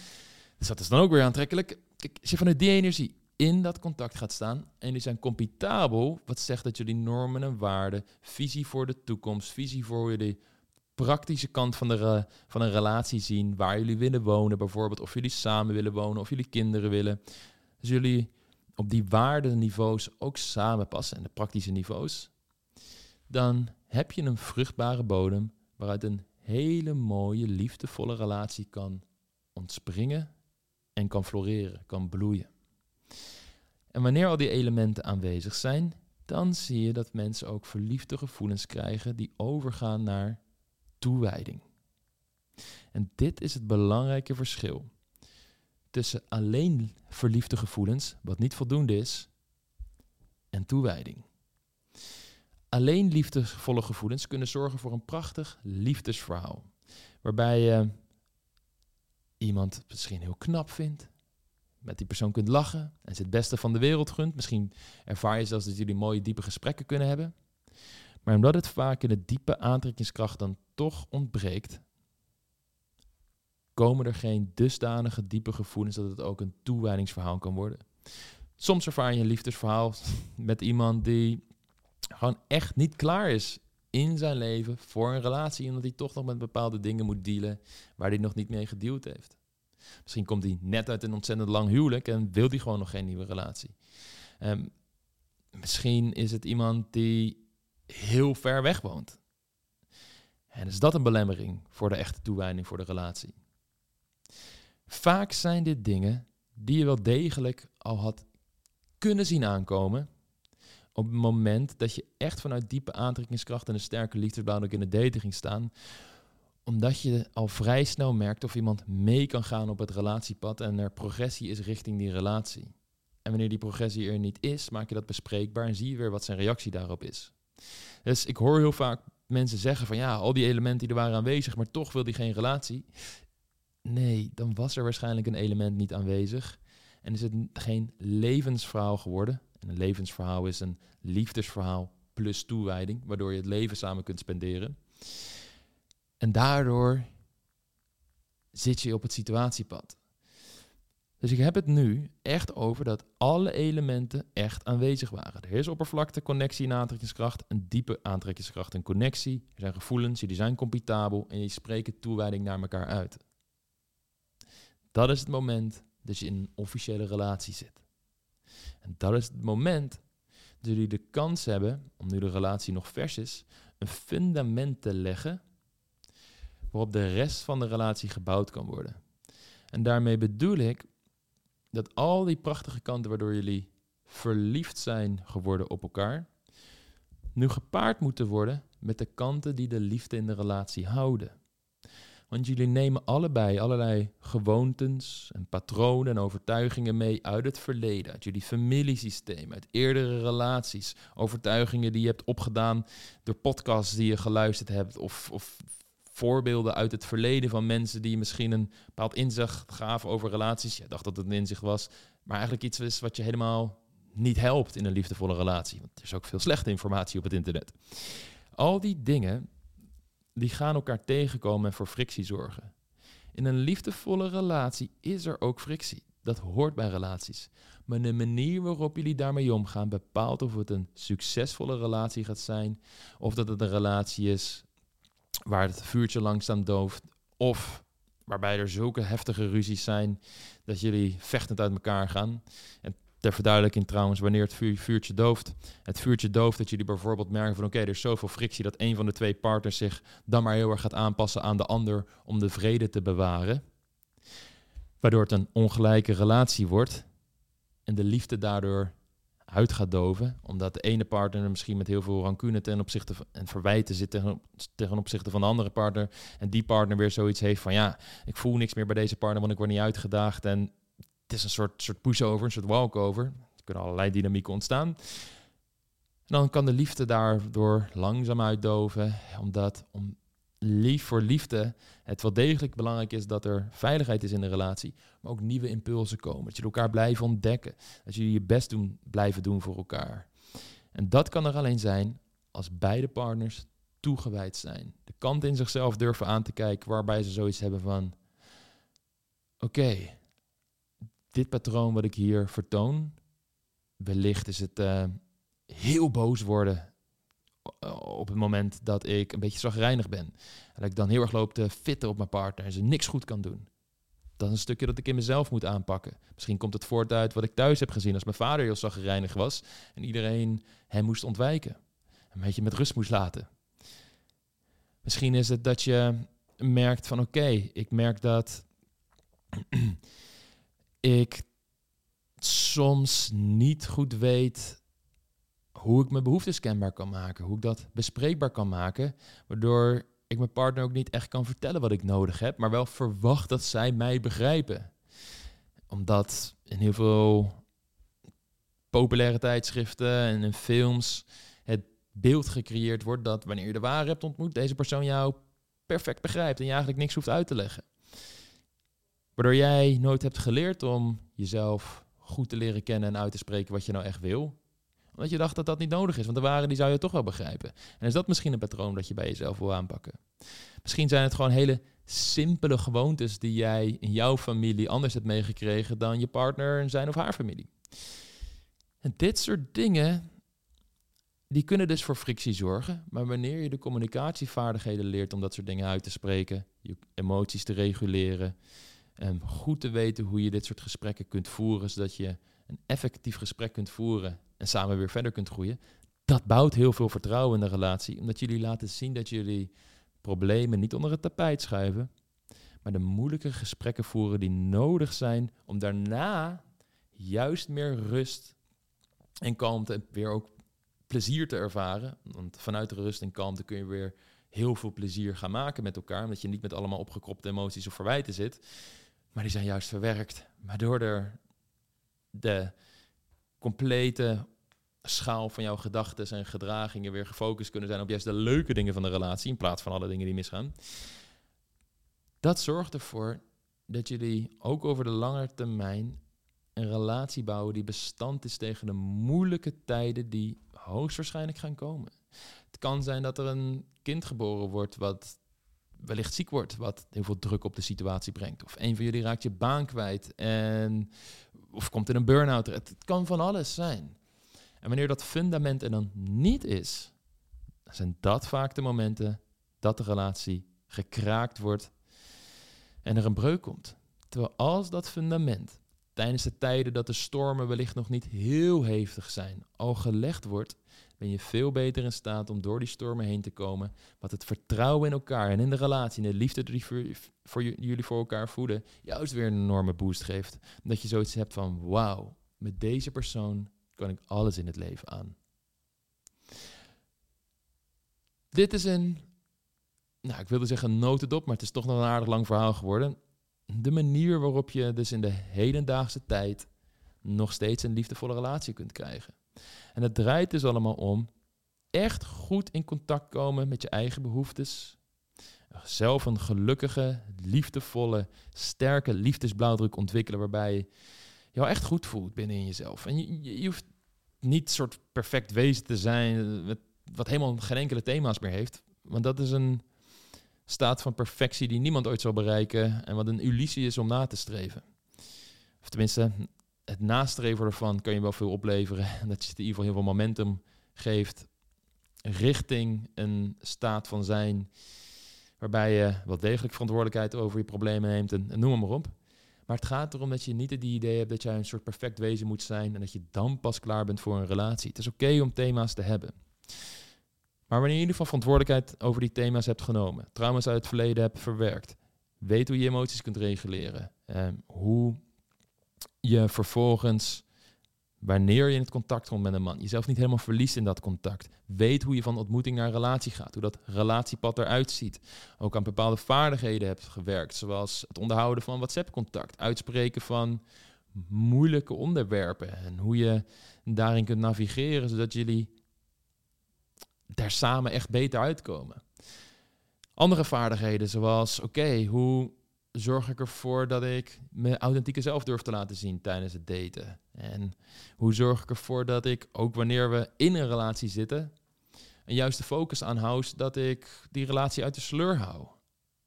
Dus dat is dan ook weer aantrekkelijk. Kijk, als je vanuit die energie in dat contact gaat staan en jullie zijn compatibel, wat zegt dat jullie normen en waarden, visie voor de toekomst, visie voor hoe jullie praktische kant van, de van een relatie zien, waar jullie willen wonen bijvoorbeeld, of jullie samen willen wonen, of jullie kinderen willen. Dus jullie op die waardeniveaus ook samenpassen en de praktische niveaus, dan heb je een vruchtbare bodem waaruit een hele mooie, liefdevolle relatie kan ontspringen en kan floreren, kan bloeien. En wanneer al die elementen aanwezig zijn, dan zie je dat mensen ook verliefde gevoelens krijgen die overgaan naar toewijding. En dit is het belangrijke verschil tussen alleen verliefde gevoelens, wat niet voldoende is, en toewijding. Alleen liefdevolle gevoelens kunnen zorgen voor een prachtig liefdesverhaal, waarbij je iemand misschien heel knap vindt, met die persoon kunt lachen en ze het beste van de wereld gunt. Misschien ervaar je zelfs dat jullie mooie diepe gesprekken kunnen hebben. Maar omdat het vaak in de diepe aantrekkingskracht dan toch ontbreekt, komen er geen dusdanige diepe gevoelens dat het ook een toewijdingsverhaal kan worden. Soms ervaar je een liefdesverhaal [LAUGHS] met iemand die gewoon echt niet klaar is in zijn leven voor een relatie, omdat hij toch nog met bepaalde dingen moet dealen waar hij nog niet mee gedeeld heeft. Misschien komt hij net uit een ontzettend lang huwelijk en wil hij gewoon nog geen nieuwe relatie. Um, misschien is het iemand die heel ver weg woont. En is dat een belemmering voor de echte toewijding voor de relatie? Vaak zijn dit dingen die je wel degelijk al had kunnen zien aankomen op het moment dat je echt vanuit diepe aantrekkingskracht en een sterke liefdesbouw in de dating ging staan, omdat je al vrij snel merkt of iemand mee kan gaan op het relatiepad en er progressie is richting die relatie. En wanneer die progressie er niet is, maak je dat bespreekbaar en zie je weer wat zijn reactie daarop is. Dus ik hoor heel vaak mensen zeggen van ja, al die elementen die er waren aanwezig, maar toch wil die geen relatie. Nee, dan was er waarschijnlijk een element niet aanwezig. En is het geen levensverhaal geworden. En een levensverhaal is een liefdesverhaal plus toewijding, waardoor je het leven samen kunt spenderen. En daardoor zit je op het situatiepad. Dus ik heb het nu echt over dat alle elementen echt aanwezig waren. Er is oppervlakte, connectie en aantrekkingskracht, een diepe aantrekkingskracht en connectie. Er zijn gevoelens, die zijn compatibel en je spreken toewijding naar elkaar uit. Dat is het moment dat je in een officiële relatie zit. En dat is het moment dat jullie de kans hebben, om nu de relatie nog vers is, een fundament te leggen waarop de rest van de relatie gebouwd kan worden. En daarmee bedoel ik dat al die prachtige kanten waardoor jullie verliefd zijn geworden op elkaar, nu gepaard moeten worden met de kanten die de liefde in de relatie houden. Want jullie nemen allebei allerlei gewoontes en patronen en overtuigingen mee uit het verleden, uit jullie familiesysteem, uit eerdere relaties, overtuigingen die je hebt opgedaan door podcasts die je geluisterd hebt of, of voorbeelden uit het verleden van mensen die misschien een bepaald inzicht gaven over relaties. Je dacht dat het een inzicht was, maar eigenlijk iets is wat je helemaal niet helpt in een liefdevolle relatie. Want er is ook veel slechte informatie op het internet. Al die dingen, die gaan elkaar tegenkomen en voor frictie zorgen. In een liefdevolle relatie is er ook frictie. Dat hoort bij relaties. Maar de manier waarop jullie daarmee omgaan bepaalt of het een succesvolle relatie gaat zijn. Of dat het een relatie is waar het vuurtje langzaam dooft. Of waarbij er zulke heftige ruzies zijn dat jullie vechtend uit elkaar gaan. En ter verduidelijking trouwens, wanneer het vuurtje dooft. Het vuurtje dooft dat jullie bijvoorbeeld merken van oké, er is zoveel frictie dat een van de twee partners zich dan maar heel erg gaat aanpassen aan de ander om de vrede te bewaren. Waardoor het een ongelijke relatie wordt en de liefde daardoor uit gaat doven. Omdat de ene partner misschien met heel veel rancune ten opzichte van, en verwijten zit tegen, tegen opzichte van de andere partner. En die partner weer zoiets heeft van ja, ik voel niks meer bij deze partner, want ik word niet uitgedaagd. En het is een soort, soort push-over, een soort walkover. Er kunnen allerlei dynamieken ontstaan. En dan kan de liefde daardoor langzaam uitdoven, omdat om lief voor liefde het wel degelijk belangrijk is dat er veiligheid is in de relatie, maar ook nieuwe impulsen komen. Dat je elkaar blijven ontdekken, dat jullie je best doen, blijven doen voor elkaar. En dat kan er alleen zijn als beide partners toegewijd zijn. De kant in zichzelf durven aan te kijken waarbij ze zoiets hebben van: oké, dit patroon wat ik hier vertoon, wellicht is het uh, heel boos worden op het moment dat ik een beetje zagrijnig ben. En dat ik dan heel erg loop te fitten op mijn partner en ze niks goed kan doen. Dat is een stukje dat ik in mezelf moet aanpakken. Misschien komt het voort uit wat ik thuis heb gezien als mijn vader heel zagrijnig was en iedereen hem moest ontwijken. Een beetje met rust moest laten. Misschien is het dat je merkt van oké, ik merk dat [CLEARS THROAT] ik soms niet goed weet hoe ik mijn behoeftes kenbaar kan maken, hoe ik dat bespreekbaar kan maken, waardoor ik mijn partner ook niet echt kan vertellen wat ik nodig heb, maar wel verwacht dat zij mij begrijpen. Omdat in heel veel populaire tijdschriften en in films het beeld gecreëerd wordt dat wanneer je de ware hebt ontmoet, deze persoon jou perfect begrijpt en je eigenlijk niks hoeft uit te leggen. Waardoor jij nooit hebt geleerd om jezelf goed te leren kennen en uit te spreken wat je nou echt wil omdat je dacht dat dat niet nodig is, want de waren die zou je toch wel begrijpen. En is dat misschien een patroon dat je bij jezelf wil aanpakken? Misschien zijn het gewoon hele simpele gewoontes die jij in jouw familie anders hebt meegekregen dan je partner in zijn of haar familie. En dit soort dingen, die kunnen dus voor frictie zorgen. Maar wanneer je de communicatievaardigheden leert om dat soort dingen uit te spreken, je emoties te reguleren, en goed te weten hoe je dit soort gesprekken kunt voeren, zodat je een effectief gesprek kunt voeren en samen weer verder kunt groeien. Dat bouwt heel veel vertrouwen in de relatie, omdat jullie laten zien dat jullie problemen niet onder het tapijt schuiven, maar de moeilijke gesprekken voeren die nodig zijn om daarna juist meer rust en kalmte en weer ook plezier te ervaren. Want vanuit de rust en kalmte kun je weer heel veel plezier gaan maken met elkaar, omdat je niet met allemaal opgekropte emoties of verwijten zit, maar die zijn juist verwerkt, waardoor er de complete schaal van jouw gedachten en gedragingen weer gefocust kunnen zijn op juist de leuke dingen van de relatie in plaats van alle dingen die misgaan. Dat zorgt ervoor dat jullie ook over de lange termijn een relatie bouwen die bestand is tegen de moeilijke tijden die hoogstwaarschijnlijk gaan komen. Het kan zijn dat er een kind geboren wordt wat wellicht ziek wordt, wat heel veel druk op de situatie brengt. Of een van jullie raakt je baan kwijt en of komt in een burn-out. Het, kan van alles zijn. En wanneer dat fundament er dan niet is, zijn dat vaak de momenten dat de relatie gekraakt wordt en er een breuk komt. Terwijl als dat fundament tijdens de tijden dat de stormen wellicht nog niet heel heftig zijn, al gelegd wordt, ben je veel beter in staat om door die stormen heen te komen. Wat het vertrouwen in elkaar en in de relatie en de liefde die voor, voor jullie voor elkaar voeden, juist weer een enorme boost geeft. Dat je zoiets hebt van, wauw, met deze persoon kan ik alles in het leven aan. Dit is een, nou ik wilde zeggen notendop, maar het is toch nog een aardig lang verhaal geworden. De manier waarop je dus in de hedendaagse tijd nog steeds een liefdevolle relatie kunt krijgen. En het draait dus allemaal om echt goed in contact komen met je eigen behoeftes. Zelf een gelukkige, liefdevolle, sterke liefdesblauwdruk ontwikkelen waarbij je jou echt goed voelt binnen jezelf. En je, hoeft niet soort perfect wezen te zijn wat helemaal geen enkele thema's meer heeft. Want dat is een staat van perfectie die niemand ooit zal bereiken en wat een illusie is om na te streven. Of tenminste, het nastreven ervan kan je wel veel opleveren. [LAUGHS] Dat je in ieder geval heel veel momentum geeft richting een staat van zijn waarbij je wel degelijk verantwoordelijkheid over je problemen neemt en, noem maar op. Maar het gaat erom dat je niet het idee hebt dat jij een soort perfect wezen moet zijn en dat je dan pas klaar bent voor een relatie. Het is oké om thema's te hebben. Maar wanneer je in ieder geval verantwoordelijkheid over die thema's hebt genomen, trauma's uit het verleden hebt verwerkt, weet hoe je emoties kunt reguleren, eh, hoe je vervolgens Wanneer je in het contact komt met een man, jezelf niet helemaal verliest in dat contact. Weet hoe je van ontmoeting naar relatie gaat, hoe dat relatiepad eruit ziet. Ook aan bepaalde vaardigheden hebt gewerkt, zoals het onderhouden van WhatsApp-contact, uitspreken van moeilijke onderwerpen en hoe je daarin kunt navigeren, zodat jullie daar samen echt beter uitkomen. Andere vaardigheden, zoals oké, hoe zorg ik ervoor dat ik mijn authentieke zelf durf te laten zien tijdens het daten? En hoe zorg ik ervoor dat ik, ook wanneer we in een relatie zitten, een juiste focus aanhoud dat ik die relatie uit de sleur hou?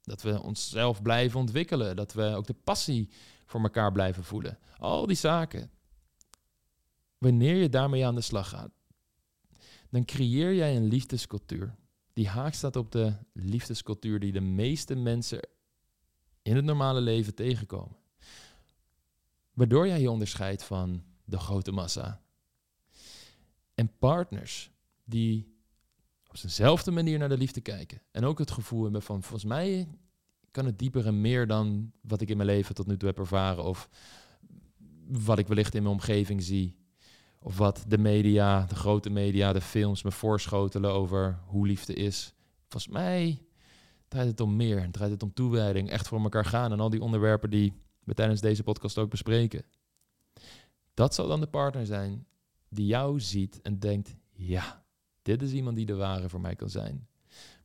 Dat we onszelf blijven ontwikkelen, dat we ook de passie voor elkaar blijven voelen. Al die zaken. Wanneer je daarmee aan de slag gaat, dan creëer jij een liefdescultuur die haak staat op de liefdescultuur die de meeste mensen in het normale leven tegenkomen. Waardoor jij je onderscheidt van de grote massa. En partners die op dezelfde manier naar de liefde kijken. En ook het gevoel hebben van, volgens mij kan het dieper en meer dan wat ik in mijn leven tot nu toe heb ervaren. Of wat ik wellicht in mijn omgeving zie. Of wat de media, de grote media, de films me voorschotelen over hoe liefde is. Volgens mij draait het om meer. Draait het om toewijding, echt voor elkaar gaan. En al die onderwerpen die we tijdens deze podcast ook bespreken. Dat zal dan de partner zijn die jou ziet en denkt: ja, dit is iemand die de ware voor mij kan zijn.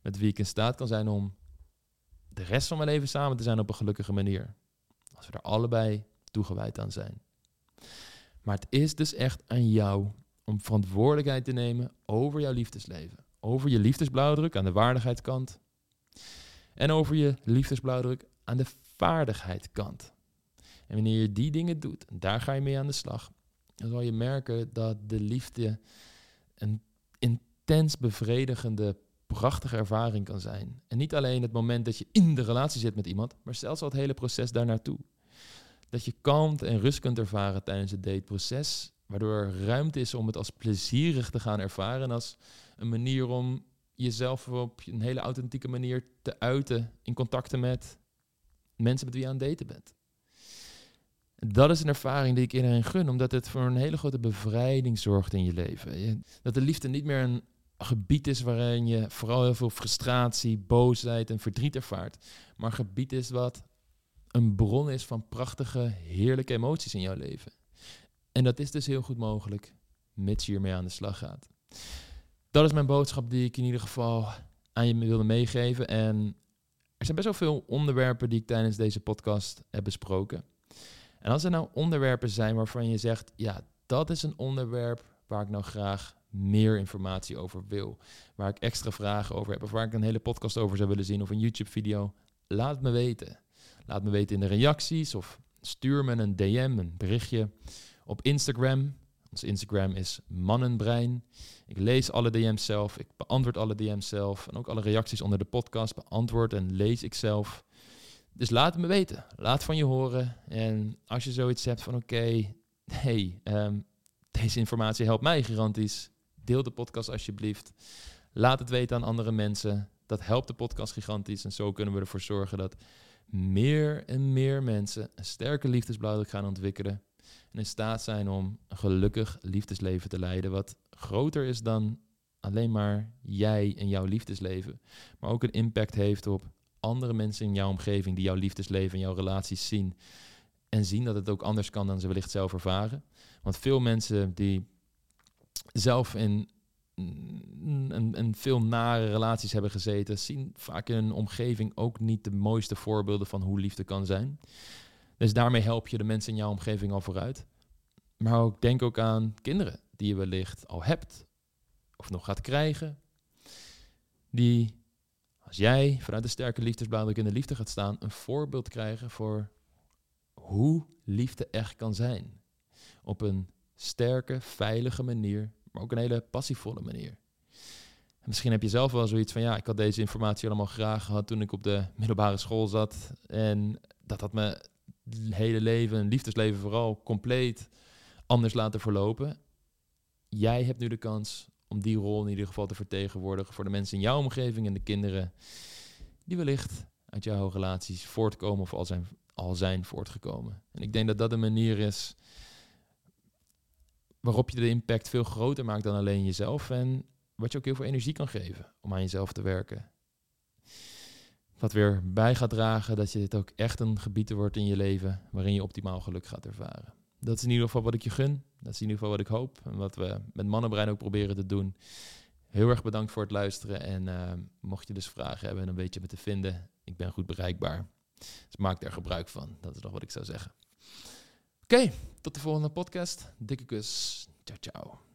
Met wie ik in staat kan zijn om de rest van mijn leven samen te zijn op een gelukkige manier. Als we er allebei toegewijd aan zijn. Maar het is dus echt aan jou om verantwoordelijkheid te nemen over jouw liefdesleven. Over je liefdesblauwdruk aan de waardigheidskant. En over je liefdesblauwdruk aan de vaardigheidskant. En wanneer je die dingen doet, daar ga je mee aan de slag, dan zal je merken dat de liefde een intens bevredigende, prachtige ervaring kan zijn. En niet alleen het moment dat je in de relatie zit met iemand, maar zelfs al het hele proces daarnaartoe dat je kalmte en rust kunt ervaren tijdens het dateproces. Waardoor er ruimte is om het als plezierig te gaan ervaren. Als een manier om jezelf op een hele authentieke manier te uiten in contacten met mensen met wie je aan het daten bent. Dat is een ervaring die ik iedereen gun, omdat het voor een hele grote bevrijding zorgt in je leven. Dat de liefde niet meer een gebied is waarin je vooral heel veel frustratie, boosheid en verdriet ervaart, maar een gebied is wat een bron is van prachtige, heerlijke emoties in jouw leven. En dat is dus heel goed mogelijk, mits je hiermee aan de slag gaat. Dat is mijn boodschap die ik in ieder geval aan je wilde meegeven. En er zijn best wel veel onderwerpen die ik tijdens deze podcast heb besproken. En als er nou onderwerpen zijn waarvan je zegt, ja, dat is een onderwerp waar ik nou graag meer informatie over wil. Waar ik extra vragen over heb. Of waar ik een hele podcast over zou willen zien. Of een YouTube video. Laat me weten. Laat me weten in de reacties of stuur me een DM, een berichtje op Instagram. Ons Instagram is Mannenbrein. Ik lees alle DM's zelf, ik beantwoord alle DM's zelf en ook alle reacties onder de podcast beantwoord en lees ik zelf. Dus laat het me weten. Laat van je horen. En als je zoiets hebt van oké, hey, um, deze informatie helpt mij gigantisch. Deel de podcast alsjeblieft. Laat het weten aan andere mensen. Dat helpt de podcast gigantisch. En zo kunnen we ervoor zorgen dat meer en meer mensen een sterke liefdesblauwdruk gaan ontwikkelen. En in staat zijn om een gelukkig liefdesleven te leiden. Wat groter is dan alleen maar jij en jouw liefdesleven. Maar ook een impact heeft op andere mensen in jouw omgeving die jouw liefdesleven en jouw relaties zien. En zien dat het ook anders kan dan ze wellicht zelf ervaren. Want veel mensen die zelf in en, veel nare relaties hebben gezeten, zien vaak in een omgeving ook niet de mooiste voorbeelden van hoe liefde kan zijn. Dus daarmee help je de mensen in jouw omgeving al vooruit. Maar ook denk ook aan kinderen die je wellicht al hebt of nog gaat krijgen. Die, als jij vanuit de sterke liefdesblauwdruk in de liefde gaat staan, een voorbeeld krijgen voor hoe liefde echt kan zijn. Op een sterke, veilige manier maar ook een hele passievolle manier. En misschien heb je zelf wel zoiets van, ja, ik had deze informatie allemaal graag gehad toen ik op de middelbare school zat. En dat had me hele leven, liefdesleven vooral, compleet anders laten verlopen. Jij hebt nu de kans om die rol in ieder geval te vertegenwoordigen voor de mensen in jouw omgeving en de kinderen die wellicht uit jouw relaties voortkomen of al zijn, al zijn voortgekomen. En ik denk dat dat een manier is waarop je de impact veel groter maakt dan alleen jezelf. En wat je ook heel veel energie kan geven om aan jezelf te werken. Wat weer bij gaat dragen dat je dit ook echt een gebied wordt in je leven waarin je optimaal geluk gaat ervaren. Dat is in ieder geval wat ik je gun. Dat is in ieder geval wat ik hoop. En wat we met Mannenbrein ook proberen te doen. Heel erg bedankt voor het luisteren. En uh, mocht je dus vragen hebben, dan weet je me te vinden. Ik ben goed bereikbaar. Dus maak er gebruik van. Dat is nog wat ik zou zeggen. Oké, tot de volgende podcast. Dikke kus. Ciao, ciao.